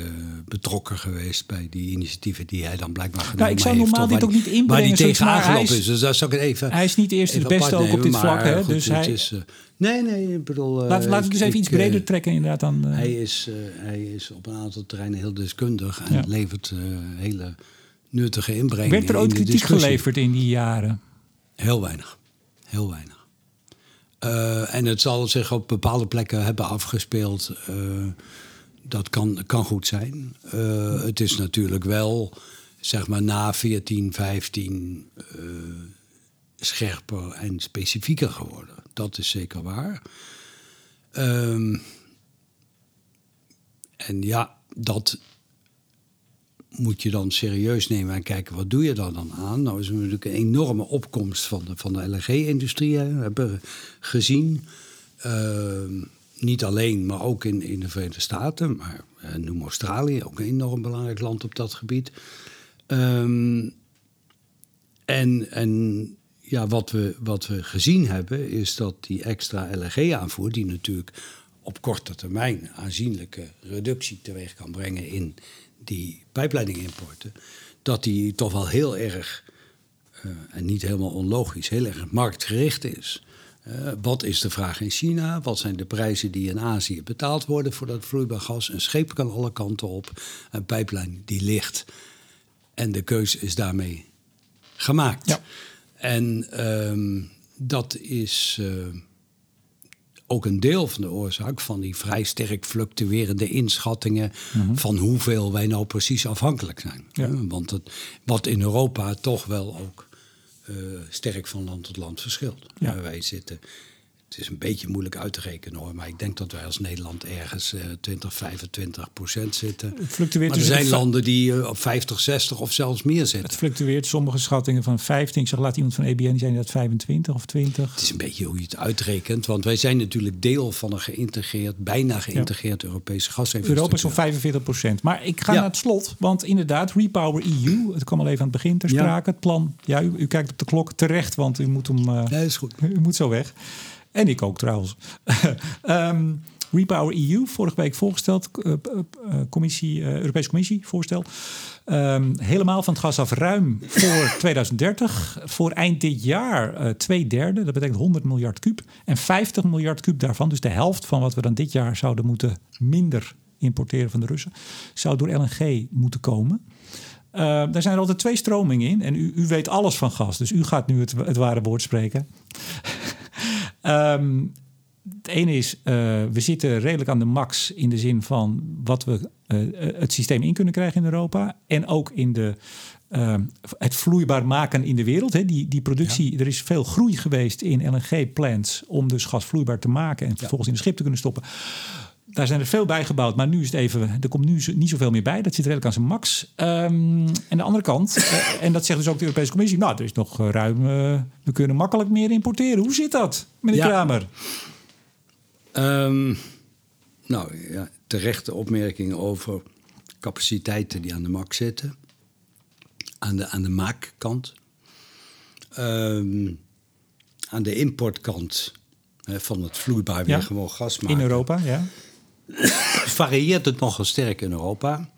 betrokken geweest bij die initiatieven die hij dan blijkbaar genomen nou, ik zou normaal dit ook niet inbrengen. Waar hij tegen aangelopen is, dus daar zou ik even Hij is niet eerst de beste ook op dit vlak. Hè, goed, dus hij, is, uh, nee, nee, ik bedoel... Laat, ik dus even iets breder trekken inderdaad dan... hij, is, hij is op een aantal terreinen heel deskundig en ja. levert hele nuttige inbreng Werd er ooit kritiek geleverd in die jaren? Heel weinig. Heel weinig. en het zal zich op bepaalde plekken hebben afgespeeld dat kan, kan goed zijn. Uh, het is natuurlijk wel, zeg maar, na 14, 15 uh, scherper en specifieker geworden. Dat is zeker waar. Um, en ja, dat moet je dan serieus nemen en kijken wat doe je daar dan aan. Nou is er natuurlijk een enorme opkomst van de, van de LNG-industrie, hebben we gezien. Uh, niet alleen, maar ook in, in de Verenigde Staten. Maar uh, noem Australië, ook een enorm belangrijk land op dat gebied. Um, en, en ja, wat we, wat we gezien hebben, is dat die extra LNG-aanvoer, die natuurlijk op korte termijn aanzienlijke reductie teweeg kan brengen in die pijpleidingimporten, dat die toch wel heel erg, uh, en niet helemaal onlogisch, heel erg marktgericht is. Uh, wat is de vraag in China? Wat zijn de prijzen die in Azië betaald worden voor dat vloeibaar gas? Een scheep kan alle kanten op. Een pijplijn die ligt. En de keuze is daarmee gemaakt. Ja. En um, dat is uh, ook een deel van de oorzaak van die vrij sterk fluctuerende inschattingen mm -hmm. van hoeveel wij nou precies afhankelijk zijn. Ja. Want het, wat in Europa toch wel ook sterk van land tot land verschilt. Ja. wij zitten, het is een beetje moeilijk uit te rekenen hoor, maar ik denk dat wij als Nederland ergens uh, 20, 25 procent zitten. Het fluctueert maar er dus zijn landen die uh, op 50, 60 of zelfs meer zitten. Het fluctueert, sommige schattingen van 15. Ik zag laat iemand van EBN, die zijn dat 25 of 20. Het is een beetje hoe je het uitrekent, want wij zijn natuurlijk deel van een geïntegreerd, bijna geïntegreerd ja. Europese gasinfrastructuur. Europa is zo'n 45 procent. Maar ik ga ja. naar het slot, want inderdaad, Repower EU, het kwam al even aan het begin ter sprake. Het plan, ja, u, u, kijkt op de klok terecht, want u moet hem... Uh, nee, is goed. U moet zo weg. En ik ook trouwens. um, Repower EU, vorige week voorgesteld, uh, uh, commissie, uh, Europese Commissie voorstel. Um, helemaal van het gas af ruim voor 2030. Voor eind dit jaar twee derde, dat betekent 100 miljard kuub. En 50 miljard kuub daarvan, dus de helft van wat we dan dit jaar zouden moeten minder importeren van de Russen, zou door LNG moeten komen. Uh, daar zijn er altijd twee stromingen in. En u, u, weet alles van gas, dus u gaat nu het, het ware woord spreken. Um, het ene is, uh, we zitten redelijk aan de max in de zin van wat we uh, het systeem in kunnen krijgen in Europa. En ook in de, uh, het vloeibaar maken in de wereld. Hè. Die, die productie, ja. er is veel groei geweest in LNG-plants om dus gas vloeibaar te maken en vervolgens in de schip te kunnen stoppen. Daar zijn er veel bij gebouwd, maar nu is het even. Er komt nu niet zoveel meer bij. Dat zit redelijk aan zijn max. Um, en de andere kant, uh, en dat zegt dus ook de Europese Commissie. Nou, er is nog ruim. Uh, we kunnen makkelijk meer importeren. Hoe zit dat, meneer ja. Kramer? Um, nou ja, terechte opmerkingen over capaciteiten die aan de mak zitten. Aan de, aan de maakkant. Um, aan de importkant van het vloeibaar weer gewoon gas maken. In Europa, ja. Varieert het nogal sterk in Europa.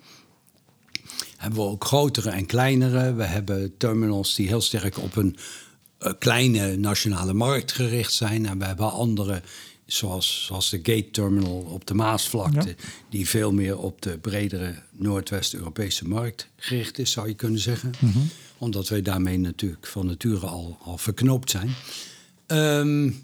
Hebben we ook grotere en kleinere. We hebben terminals die heel sterk op een uh, kleine nationale markt gericht zijn. En we hebben andere zoals, zoals de Gate Terminal op de Maasvlakte, die veel meer op de bredere Noordwest-Europese markt gericht is, zou je kunnen zeggen. Mhm. Omdat wij daarmee natuurlijk van nature al, al verknoopt zijn. Um,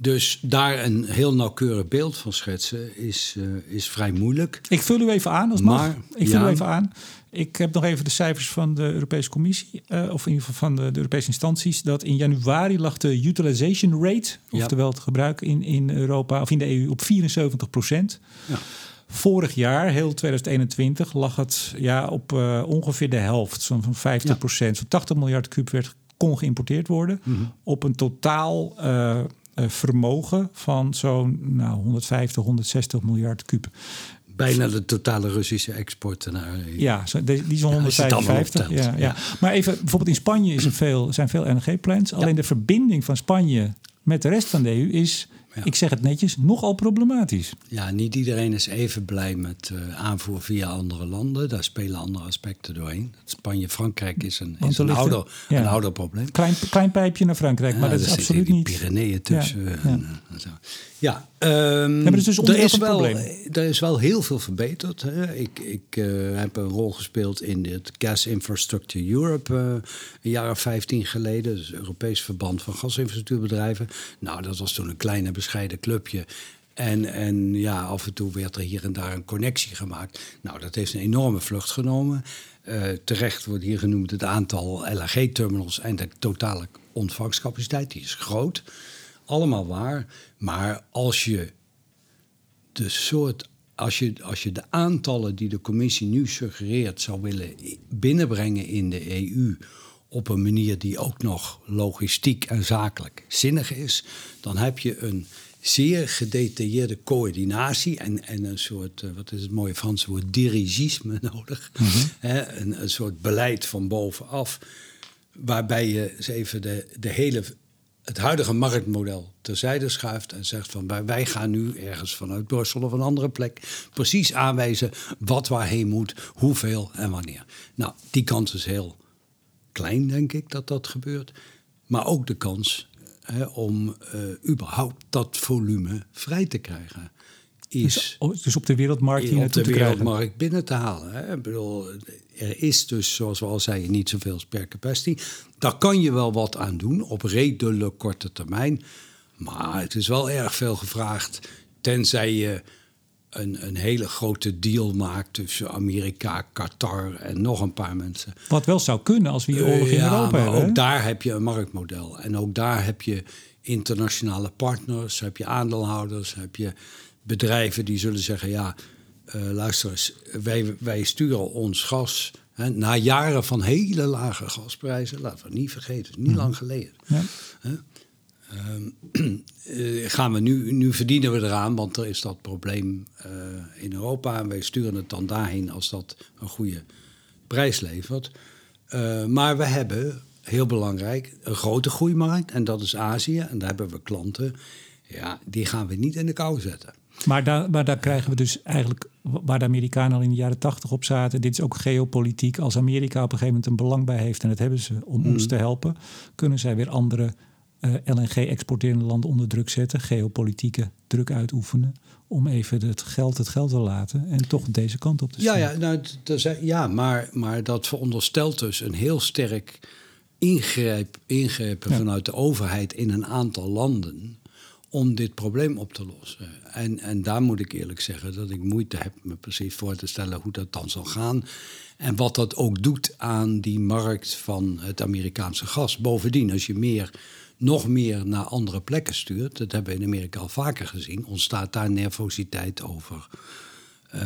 dus daar een heel nauwkeurig beeld van schetsen is, uh, is vrij moeilijk. Ik vul u even aan als maar, mag. Ik vul u even aan. Ik heb nog even de cijfers van de Europese Commissie, uh, of in ieder geval van de, de, Europese instanties, dat in januari lag de utilization rate, oftewel het gebruik in, in Europa of in de EU, op 74 procent. Ja. Vorig jaar, heel 2021, lag het ja, op uh, ongeveer de helft, zo'n van 50 procent. Zo'n 80 miljard kub werd, kon geïmporteerd worden. Mm -hmm. Op een totaal uh, vermogen van zo'n nou, 150, 160 miljard kub. Bijna de totale Russische export naar. Ja, die is 155. Ja, ja, Maar even, bijvoorbeeld in Spanje is er veel, zijn veel LNG-plants. Alleen de verbinding van Spanje met de rest van de EU is ik zeg het netjes, nogal problematisch. Ja, niet iedereen is even blij met uh, aanvoer via andere landen. Daar spelen andere aspecten doorheen. Spanje-Frankrijk is een, is een, ouder, een ouder probleem. Klein, klein pijpje naar Frankrijk, maar dat is absoluut niet... Pyreneeën tussen. En, ja. Um, ja, dus er, is wel, er is wel heel veel verbeterd. Hè. Ik, ik uh, heb een rol gespeeld in het Gas Infrastructure Europe uh, een jaar of 15 geleden. Dus het Europees Verband van Gasinfrastructuurbedrijven. Nou, dat was toen een kleine bescheiden clubje. En, en ja, af en toe werd er hier en daar een connectie gemaakt. Nou, dat heeft een enorme vlucht genomen. Uh, terecht wordt hier genoemd het aantal LNG-terminals en de totale ontvangstcapaciteit. Die is groot allemaal waar. Maar als je de soort. Als je, als je de aantallen die de commissie nu suggereert zou willen binnenbrengen in de EU op een manier die ook nog logistiek en zakelijk zinnig is, dan heb je een zeer gedetailleerde coördinatie en, en een soort, eh, wat is het mooie Franse woord, dirigisme nodig. Mhm. een, een soort beleid van bovenaf, waarbij je eens even de, de hele het huidige marktmodel terzijde schuift en zegt van wij gaan nu ergens vanuit Brussel of een andere plek precies aanwijzen wat waarheen moet, hoeveel en wanneer. Nou, die kans is heel klein, denk ik, dat dat gebeurt. Maar ook de kans hè, om uh, überhaupt dat volume vrij te krijgen. Is dus, oh, dus op de wereldmarkt hier op de wereldmarkt binnen te halen. Hè. Ik bedoel, er is dus, zoals we al zeiden, niet zoveel spare capacity. Daar kan je wel wat aan doen op redelijk korte termijn. Maar het is wel erg veel gevraagd, tenzij je een, een hele grote deal maakt tussen Amerika, Qatar en nog een paar mensen. Wat wel zou kunnen als we hier oorlog in Europa maar hebben. Ook daar heb je een marktmodel. En ook daar heb je internationale partners, heb je aandeelhouders, heb je bedrijven die zullen zeggen: ja, uh, luister eens, wij, wij sturen ons gas. Hè, na jaren van hele lage gasprijzen, laten we niet vergeten, niet mhm. lang geleden. Ja. Hè, ehm, eh, gaan we nu, nu verdienen we eraan, want er is dat probleem uh, in Europa. En wij sturen het dan daarheen als dat een goede prijs levert. maar we hebben, heel belangrijk, een grote groeimarkt. En dat is Azië. En daar hebben we klanten. Ja, die gaan we niet in de kou zetten. Maar daar, maar daar krijgen we dus eigenlijk, waar de Amerikanen al in de jaren tachtig op zaten, dit is ook geopolitiek. Als Amerika op een gegeven moment een belang bij heeft, en dat hebben ze om ons mhm. te helpen, kunnen zij weer andere uh, eh, LNG-exporterende landen onder druk zetten, geopolitieke druk uitoefenen, om even het geld het geld te laten en toch deze kant op te sturen. Ja, ja, nou, ja maar, maar dat veronderstelt dus een heel sterk ingreep, ingrepen vanuit de overheid in een aantal landen om dit probleem op te lossen. En, en daar moet ik eerlijk zeggen dat ik moeite heb me precies voor te stellen hoe dat dan zal gaan. En wat dat ook doet aan die markt van het Amerikaanse gas. Bovendien, als je meer, nog meer naar andere plekken stuurt, dat hebben we in Amerika al vaker gezien, ontstaat daar nervositeit over uh,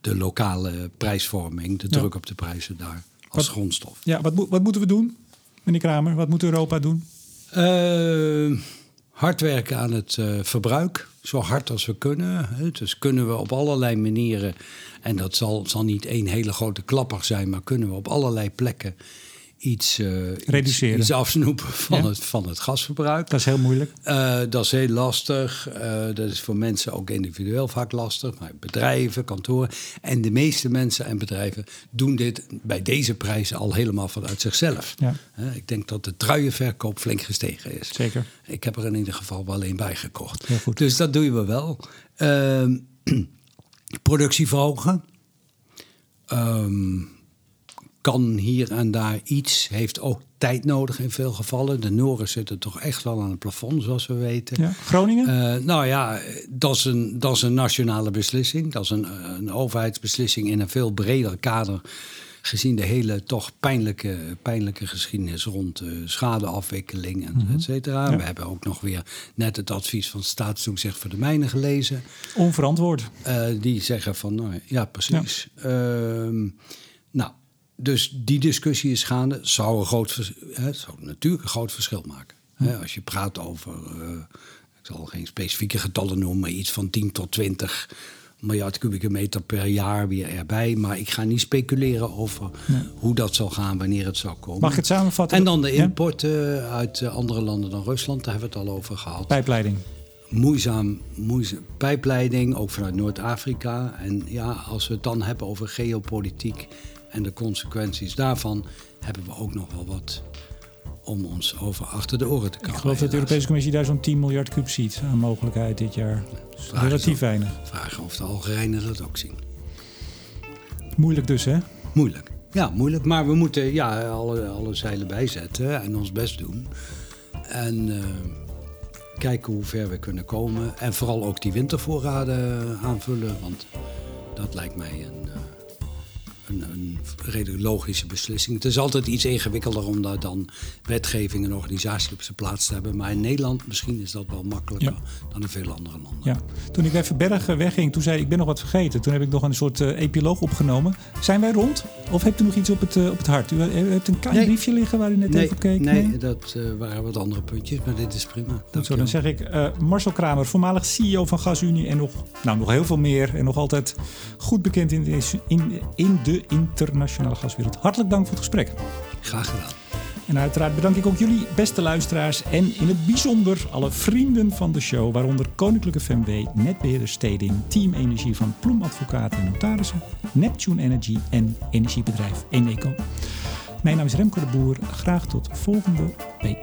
de lokale prijsvorming, de druk op de prijzen daar als wat, grondstof. Ja, wat, wat moeten we doen, meneer Kramer? Wat moet Europa doen? Uh, hard werken aan het uh, verbruik, zo hard als we kunnen. Hè. Dus kunnen we op allerlei manieren, en dat zal, zal niet één hele grote klapper zijn, maar kunnen we op allerlei plekken iets, uh, Reduceren. Iets, afsnoepen van, het, van het gasverbruik. Dat is heel moeilijk. Uh, dat is heel lastig. Uh, dat is voor mensen ook individueel vaak lastig. Maar bedrijven, kantoren. En de meeste mensen en bedrijven doen dit bij deze prijzen al helemaal vanuit zichzelf. Ja. ik denk dat de truienverkoop flink gestegen is. Zeker. Ik heb er in ieder geval wel een bij gekocht. Dus dat doen we wel. Ehm, productie verhogen. Um, kan hier en daar iets, heeft ook tijd nodig in veel gevallen. De Noren zitten toch echt wel aan het plafond, zoals we weten. Ja, Groningen? Uh, nou ja, dat is, een, dat is een nationale beslissing. Dat is een, een overheidsbeslissing in een veel breder kader. Gezien de hele toch pijnlijke, pijnlijke geschiedenis rond uh, schadeafwikkeling en mm et cetera. We hebben ook nog weer net het advies van staatstoezicht voor de mijnen gelezen. Onverantwoord. Uh, die zeggen van, nou ja, precies. Ja. Ehm, nou, dus die discussie is gaande. Zou, een groot, hè, zou natuurlijk een groot verschil maken. Hè, als je praat over, uh, ik zal geen specifieke getallen noemen, maar iets van 10 tot 20 miljard kubieke meter per jaar weer erbij. Maar ik ga niet speculeren over hoe dat zal gaan, wanneer het zal komen. Mag ik het samenvatten? En dan de importen uit eh, andere landen dan Rusland, daar hebben we het al over gehad. Pijpleiding. Moeizaam, moeizaam pijpleiding, ook vanuit Noord-Afrika. En ja, als we het dan hebben over geopolitiek en de consequenties daarvan hebben we ook nog wel wat om ons over achter de oren te komen. Ik geloof dat de Europese Commissie daar zo'n 10 miljard kub ziet aan mogelijkheid dit jaar. relatief weinig. Vragen of de Algerijnen dat ook zien. Moeilijk dus, hè? Moeilijk. Ja, moeilijk. Maar we moeten ja, alle, alle zeilen bijzetten en ons best doen. En uh, kijken hoe ver we kunnen komen. En vooral ook die wintervoorraden aanvullen. Want dat lijkt mij een... Uh, een, een redelijk logische beslissing. Het is altijd iets ingewikkelder om daar dan wetgeving en organisatie op zijn plaats te hebben. Maar in Nederland misschien is dat wel makkelijker dan in veel andere landen. Ja. Toen ik even bergen wegging, toen zei ik, ik ben nog wat vergeten. Toen heb ik nog een soort uh, epiloog opgenomen. Zijn wij rond? Of hebt u nog iets op het, uh, op het hart? U hebt een klein briefje liggen waar u net nee, even keek? Nee, nee? dat uh, waren wat andere puntjes, maar dit is prima. Goed zo, dan zeg ik Marcel Kramer, voormalig CEO van GasUnie en nog, nou, nog heel veel meer. En nog altijd goed bekend in de, in, in de internationale gaswereld. Hartelijk dank voor het gesprek. Graag gedaan. En uiteraard bedank ik ook jullie, beste luisteraars. En in het bijzonder alle vrienden van de show, waaronder Koninklijke FMW, Netbeheerder Steding, Team Energie van Ploem Advocaten en Notarissen, Neptune Energy en energiebedrijf Eneco. Mijn naam is Remco de Boer. Graag tot volgende week.